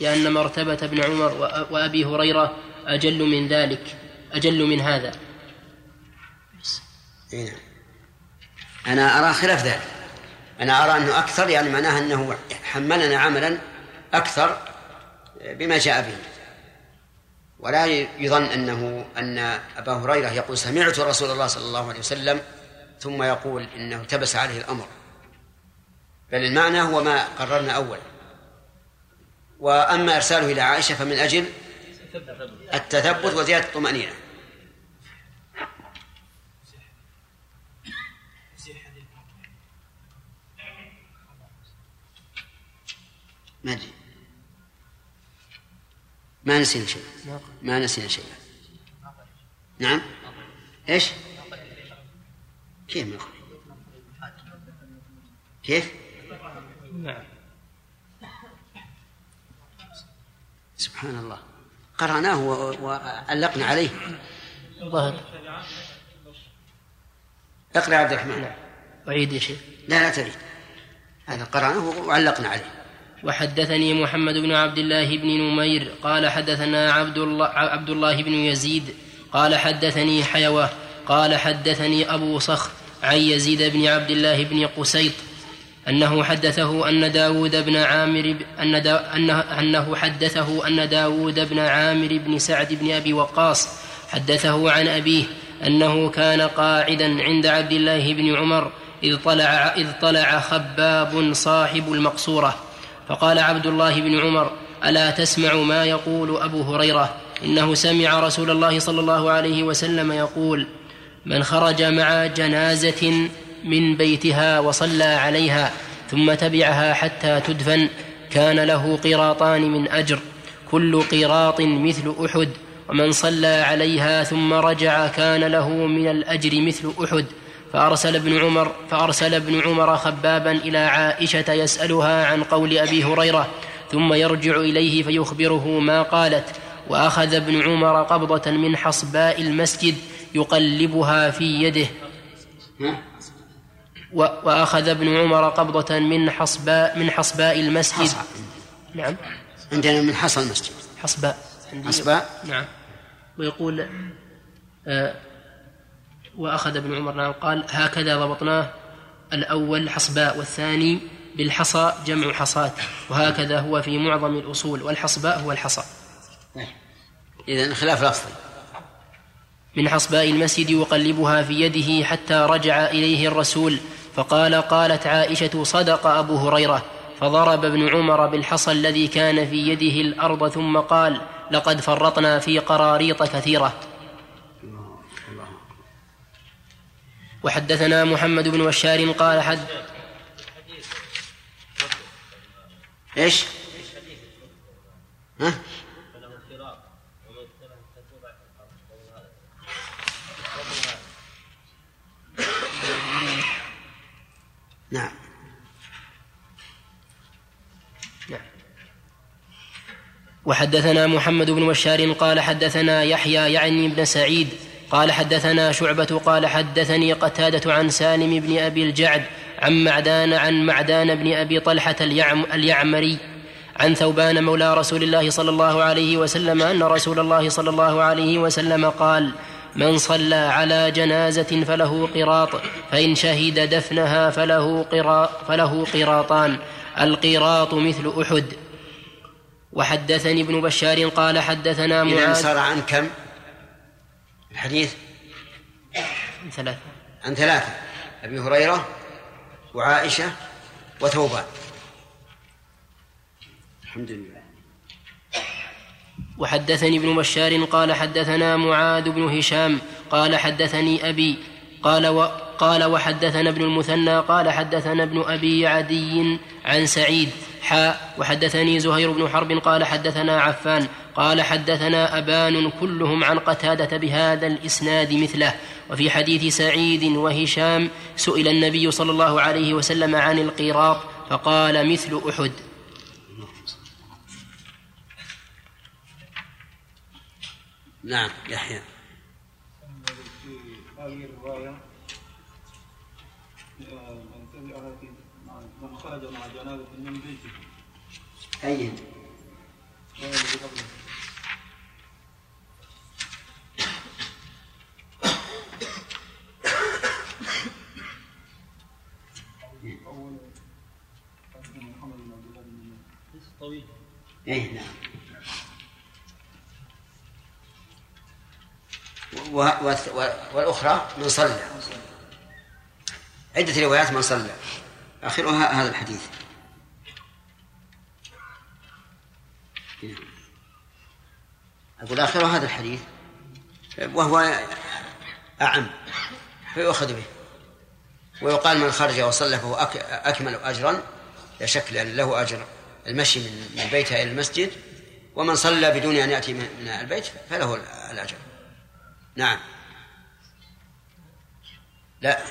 S10: لأن مرتبة ابن عمر وأ- وأبي هريرة أجل من ذلك أجل من هذا.
S2: إيه. أنا أرى خلاف ذلك. أنا أرى أنه أكثر يعني معناها أنه حملنا عملا أكثر بما جاء به. ولا يظن أنه أن أبا هريرة يقول سمعت رسول الله صلى الله عليه وسلم ثم يقول إنه التبس عليه الأمر. بل المعنى هو ما قررنا أولا وأما إرساله إلى عائشة فمن أجل التثبت وزيادة الطمأنينة. ما أدري. ما نسينا شيء. ما نسينا شيء. نعم؟ إيش؟ كيف ما كيف؟
S10: نعم
S2: سبحان الله. قرأناه وعلقنا عليه.
S10: ظهر
S2: اقرأ عبد الرحمن.
S10: أعيد يا شيخ.
S2: لا لا تعيد هذا قرأناه وعلقنا عليه.
S10: وحدثني محمد بن عبد الله بن نمير قال حدثنا عبد الله عبد الله بن يزيد قال حدثني حيوة قال حدثني أبو صخر عن يزيد بن عبد الله بن قسيط أنه حدثه أن داود بن عامر أن دا أنه, أنه حدثه أن داود بن عامر بن سعد بن أبي وقاص حدثه عن أبيه أنه كان قاعدا عند عبد الله بن عمر إذ طلع إذ طلع خباب صاحب المقصورة فقال عبد الله بن عمر ألا تسمع ما يقول أبو هريرة؟ إنه سمع رسول الله صلى الله عليه وسلم يقول من خرج مع جنازة من بيتها وصلى عليها ثم تبعها حتى تدفن كان له قيراطان من أجر كل قيراط مثل أحد ومن صلى عليها ثم رجع كان له من الأجر مثل أحد. فأرسل ابن عمر فأرسل ابن عمر خبابا إلى عائشة يسألها عن قول أبي هريرة ثم يرجع إليه فيخبره ما قالت وأخذ ابن عمر قبضة من حصباء المسجد يقلبها في يده. وأخذ ابن عمر قبضة من حصباء من حصباء المسجد. نعم.
S2: عندنا من حصى المسجد.
S10: حصباء.
S2: حصباء.
S10: نعم. ويقول آه وأخذ ابن عمر نعم قال هكذا ضبطناه الأول حصباء والثاني بالحصى جمع حصاة وهكذا هو في معظم الأصول والحصباء هو الحصى.
S2: إذا خلاف لفظي.
S10: من حصباء المسجد يقلبها في يده حتى رجع إليه الرسول فقال قالت عائشة صدق أبو هريرة فضرب ابن عمر بالحصى الذي كان في يده الأرض ثم قال لقد فرطنا في قراريط كثيرة. وحدثنا محمد بن بشار قال حد
S2: إيش؟ ها؟ نعم
S10: وحدثنا محمد بن بشار قال حدثنا يحيى يعني بن سعيد قال حدثنا شعبة قال حدثني قتادة عن سالم بن أبي الجعد عن معدان عن معدان بن أبي طلحة اليعم اليعمري عن ثوبان مولى رسول الله صلى الله عليه وسلم أن رسول الله صلى الله عليه وسلم قال من صلى على جنازة فله قراط فإن شهد دفنها فله, قرا فله قراطان القراط مثل أحد وحدثني ابن بشار قال حدثنا
S2: إذا
S10: معاذ
S2: صار عن كم؟ الحديث
S10: ثلاثة.
S2: عن ثلاثة أبي هريرة وعائشة وثوبان. الحمد لله.
S10: وحدثني ابن بشار قال حدثنا معاذ بن هشام قال حدثني أبي قال و قال وحدثنا ابن المثنى قال حدثنا ابن أبي عدي عن سعيد حاء وحدثني زهير بن حرب قال حدثنا عفان قال حدثنا أبان كلهم عن قتادة بهذا الإسناد مثله وفي حديث سعيد وهشام سئل النبي صلى الله عليه وسلم عن القيراط فقال مثل أحد.
S2: نعم يحيى.
S14: هذه الرواية من خرج مع جنازة من بيته
S2: أي
S14: طويل.
S2: أي نعم. و... و... و... والأخرى من صلى. عدة روايات من صلى. آخرها هذا الحديث. أقول آخرها هذا الحديث. وهو أعم. فيؤخذ به. ويقال من خرج وصلى فهو أك... أكمل أجرا. لا شك له أجر. المشي من من بيتها إلى المسجد ومن صلى بدون أن يأتي من البيت فله الأجر. نعم. لا.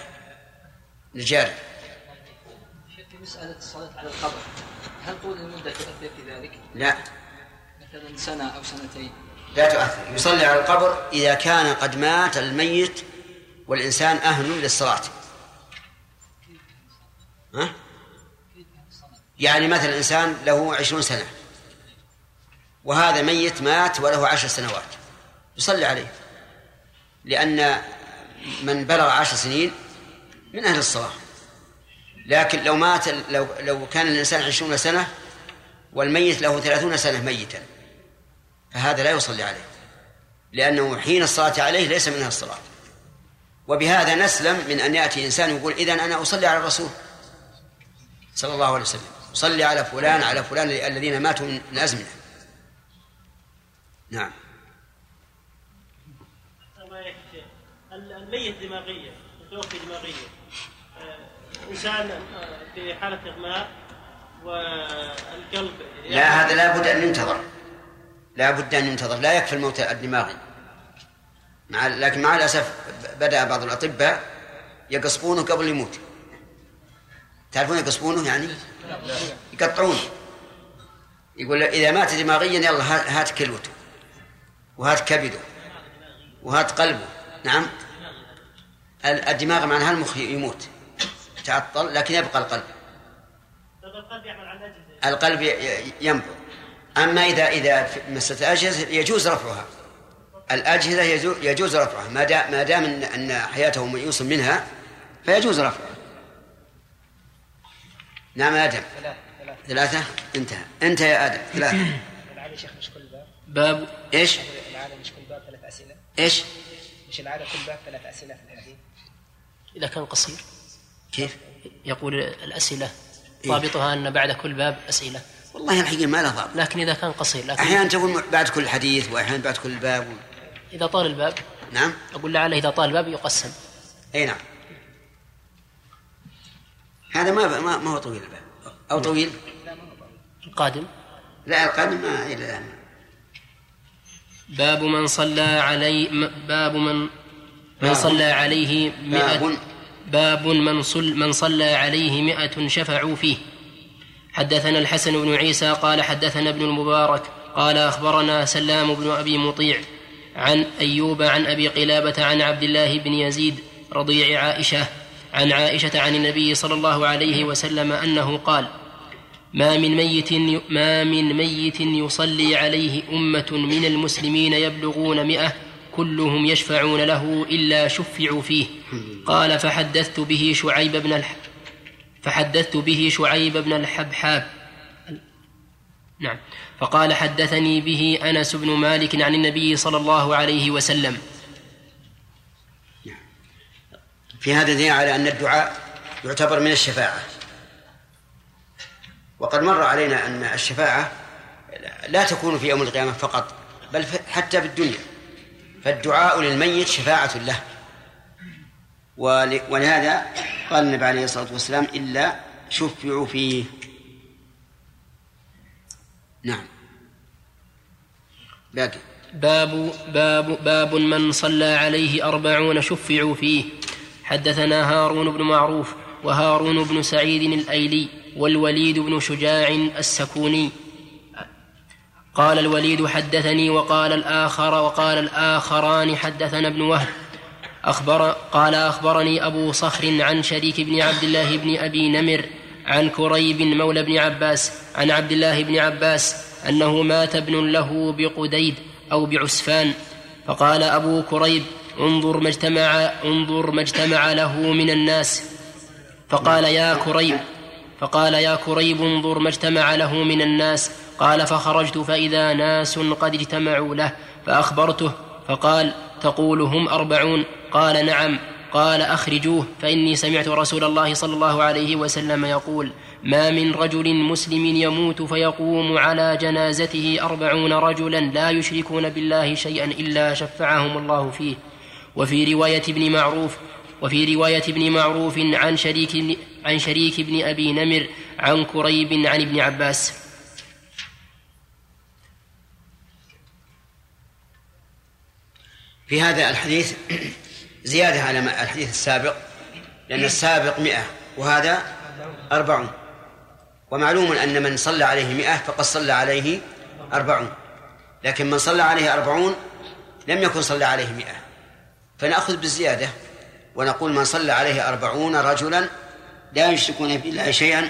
S11: في مسألة الصلاة على القبر هل طول المدة تؤثر في ذلك؟
S2: لا.
S11: مثلا سنة أو سنتين.
S2: لا تؤثر. يصلي على القبر إذا كان قد مات الميت والإنسان أهل للصلاة. ها؟ يعني مثلا إنسان له عشرون سنة وهذا ميت مات وله عشر سنوات يصلي عليه لأن من بلغ عشر سنين من أهل الصلاة لكن لو مات لو لو كان الإنسان عشرون سنة والميت له ثلاثون سنة ميتا فهذا لا يصلي عليه لأنه حين الصلاة عليه ليس منها الصلاة وبهذا نسلم من أن يأتي إنسان يقول إذن أنا أصلي على الرسول صلى الله عليه وسلم. أصلي على فلان على فلان الذين ماتوا من أزمنة. نعم.
S15: الميت دماغيا متوفي دماغيا آه، إنسان آه، في حالة إغماء والقلب
S2: لا هذا لا بد أن ينتظر. لا بد أن ينتظر. لا يكفي الموت الدماغي. مع لكن مع الأسف بدأ بعض الأطباء يقصفونه قبل يموت. تعرفون يقصفونه يعني؟ يقطعونه يقول إذا مات دماغيا يلا هات كلوته. وهات كبده. وهات قلبه. نعم. الدماغ معناها المخ يموت. تعطل لكن يبقى القلب.
S15: القلب
S2: ينبض. أما إذا إذا مسألة الأجهزة يجوز رفعها. الأجهزة يجو- يجوز رفعها. ما دام ما دام أن حياته ميؤوس منها فيجوز رفعها. نعم آدم. ثلاثة انتهى. انت يا آدم. ثلاثة.
S11: العادة شيخ مش كل باب؟
S10: باب
S2: إيش؟
S11: العادة مش كل باب ثلاث أسئلة.
S2: إيش؟
S11: مش العادة كل باب ثلاث أسئلة في الحديث.
S10: إذا كان قصير.
S2: كيف؟
S10: يقول الأسئلة؟ ضابطها أن بعد كل باب أسئلة.
S2: والله الحقيقة ما له ضابط.
S10: لكن إذا كان قصير لكن
S2: أحيانا تقول بعد كل حديث وأحيانا بعد كل باب
S10: إذا طال الباب.
S2: نعم.
S10: أقول لعله إذا طال الباب يقسم.
S2: أي نعم. هذا ما ما, ما هو طويل الباب أو طويل؟
S10: القادم
S2: لا القادم ما إلى الآن.
S10: باب من صلى علي باب من من صلى عليه مئة
S2: باب.
S10: باب من صل من صلى عليه مئة شفعوا فيه. حدثنا الحسن بن عيسى قال حدثنا ابن المبارك قال أخبرنا سلام بن أبي مطيع عن أيوب عن أبي قلابة عن عبد الله بن يزيد رضيع عائشة عن عائشة عن النبي صلى الله عليه وسلم أنه قال ما من ميت ما من ميت يصلي عليه أمة من المسلمين يبلغون مئة كلهم يشفعون له إلا شفعوا فيه. قال فحدثت به شعيب بن الح فحدثت به شعيب بن الحبحاب. نعم. فقال حدثني به أنس بن مالك عن النبي صلى الله عليه وسلم.
S2: في هذا دليل على أن الدعاء يعتبر من الشفاعة. وقد مر علينا أن الشفاعة لا تكون في يوم القيامة فقط بل حتى في الدنيا. فالدعاء للميت شفاعة له. ول- ولهذا قال النبي عليه الصلاة والسلام إلا شفعوا فيه. نعم. باقي.
S10: باب باب باب من صلى عليه أربعون شفعوا فيه. حدثنا هارون بن معروف وهارون بن سعيد الأيلي والوليد بن شجاع السكوني. قال الوليد حدثني وقال الآخر وقال الآخران حدثنا ابن وهب. أخبر قال أخبرني أبو صخر عن شريك بن عبد الله بن أبي نمر عن كريب مولى بن عباس عن عبد الله بن عباس أنه مات ابن له بقديد أو بعسفان. فقال أبو كريب انظر ما اجتمع انظر ما اجتمع له من الناس. فقال يا كريب فقال يا كريب انظر ما اجتمع له من الناس. قال فخرجت فإذا ناس قد اجتمعوا له فأخبرته فقال تقول هم أربعون؟ قال نعم. قال أخرجوه فإني سمعت رسول الله صلى الله عليه وسلم يقول ما من رجل مسلم يموت فيقوم على جنازته أربعون رجلا لا يشركون بالله شيئا إلا شفعهم الله فيه. وفي رواية ابن معروف وفي رواية ابن معروف عن شريك عن شريك بن أبي نمر عن كريب عن ابن عباس.
S2: في هذا الحديث زيادة على الحديث السابق لأن السابق مئة وهذا أربعون. ومعلوم أن من صلى عليه مئة فقد صلى عليه أربعون. لكن من صلى عليه أربعون لم يكن صلى عليه مئة. فنأخذ بالزيادة ونقول من صلى عليه أربعون رجلا لا يشركون بالله شيئا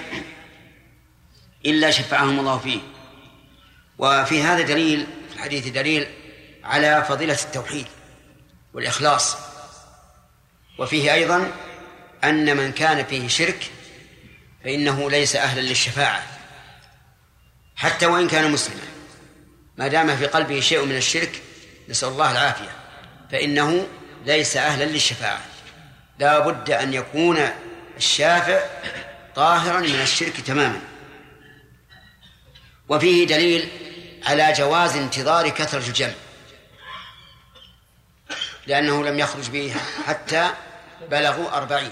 S2: إلا شفعهم الله فيه. وفي هذا دليل في الحديث دليل على فضيلة التوحيد والإخلاص. وفيه أيضا أن من كان فيه شرك فإنه ليس أهلا للشفاعة حتى وإن كان مسلما. ما دام في قلبه شيء من الشرك نسأل الله العافية. فإنه ليس أهلا للشفاعة. لا بد أن يكون الشافع طاهرا من الشرك تماما. وفيه دليل على جواز انتظار كثرة الجمع. لأنه لم يخرج به حتى بلغوا أربعين.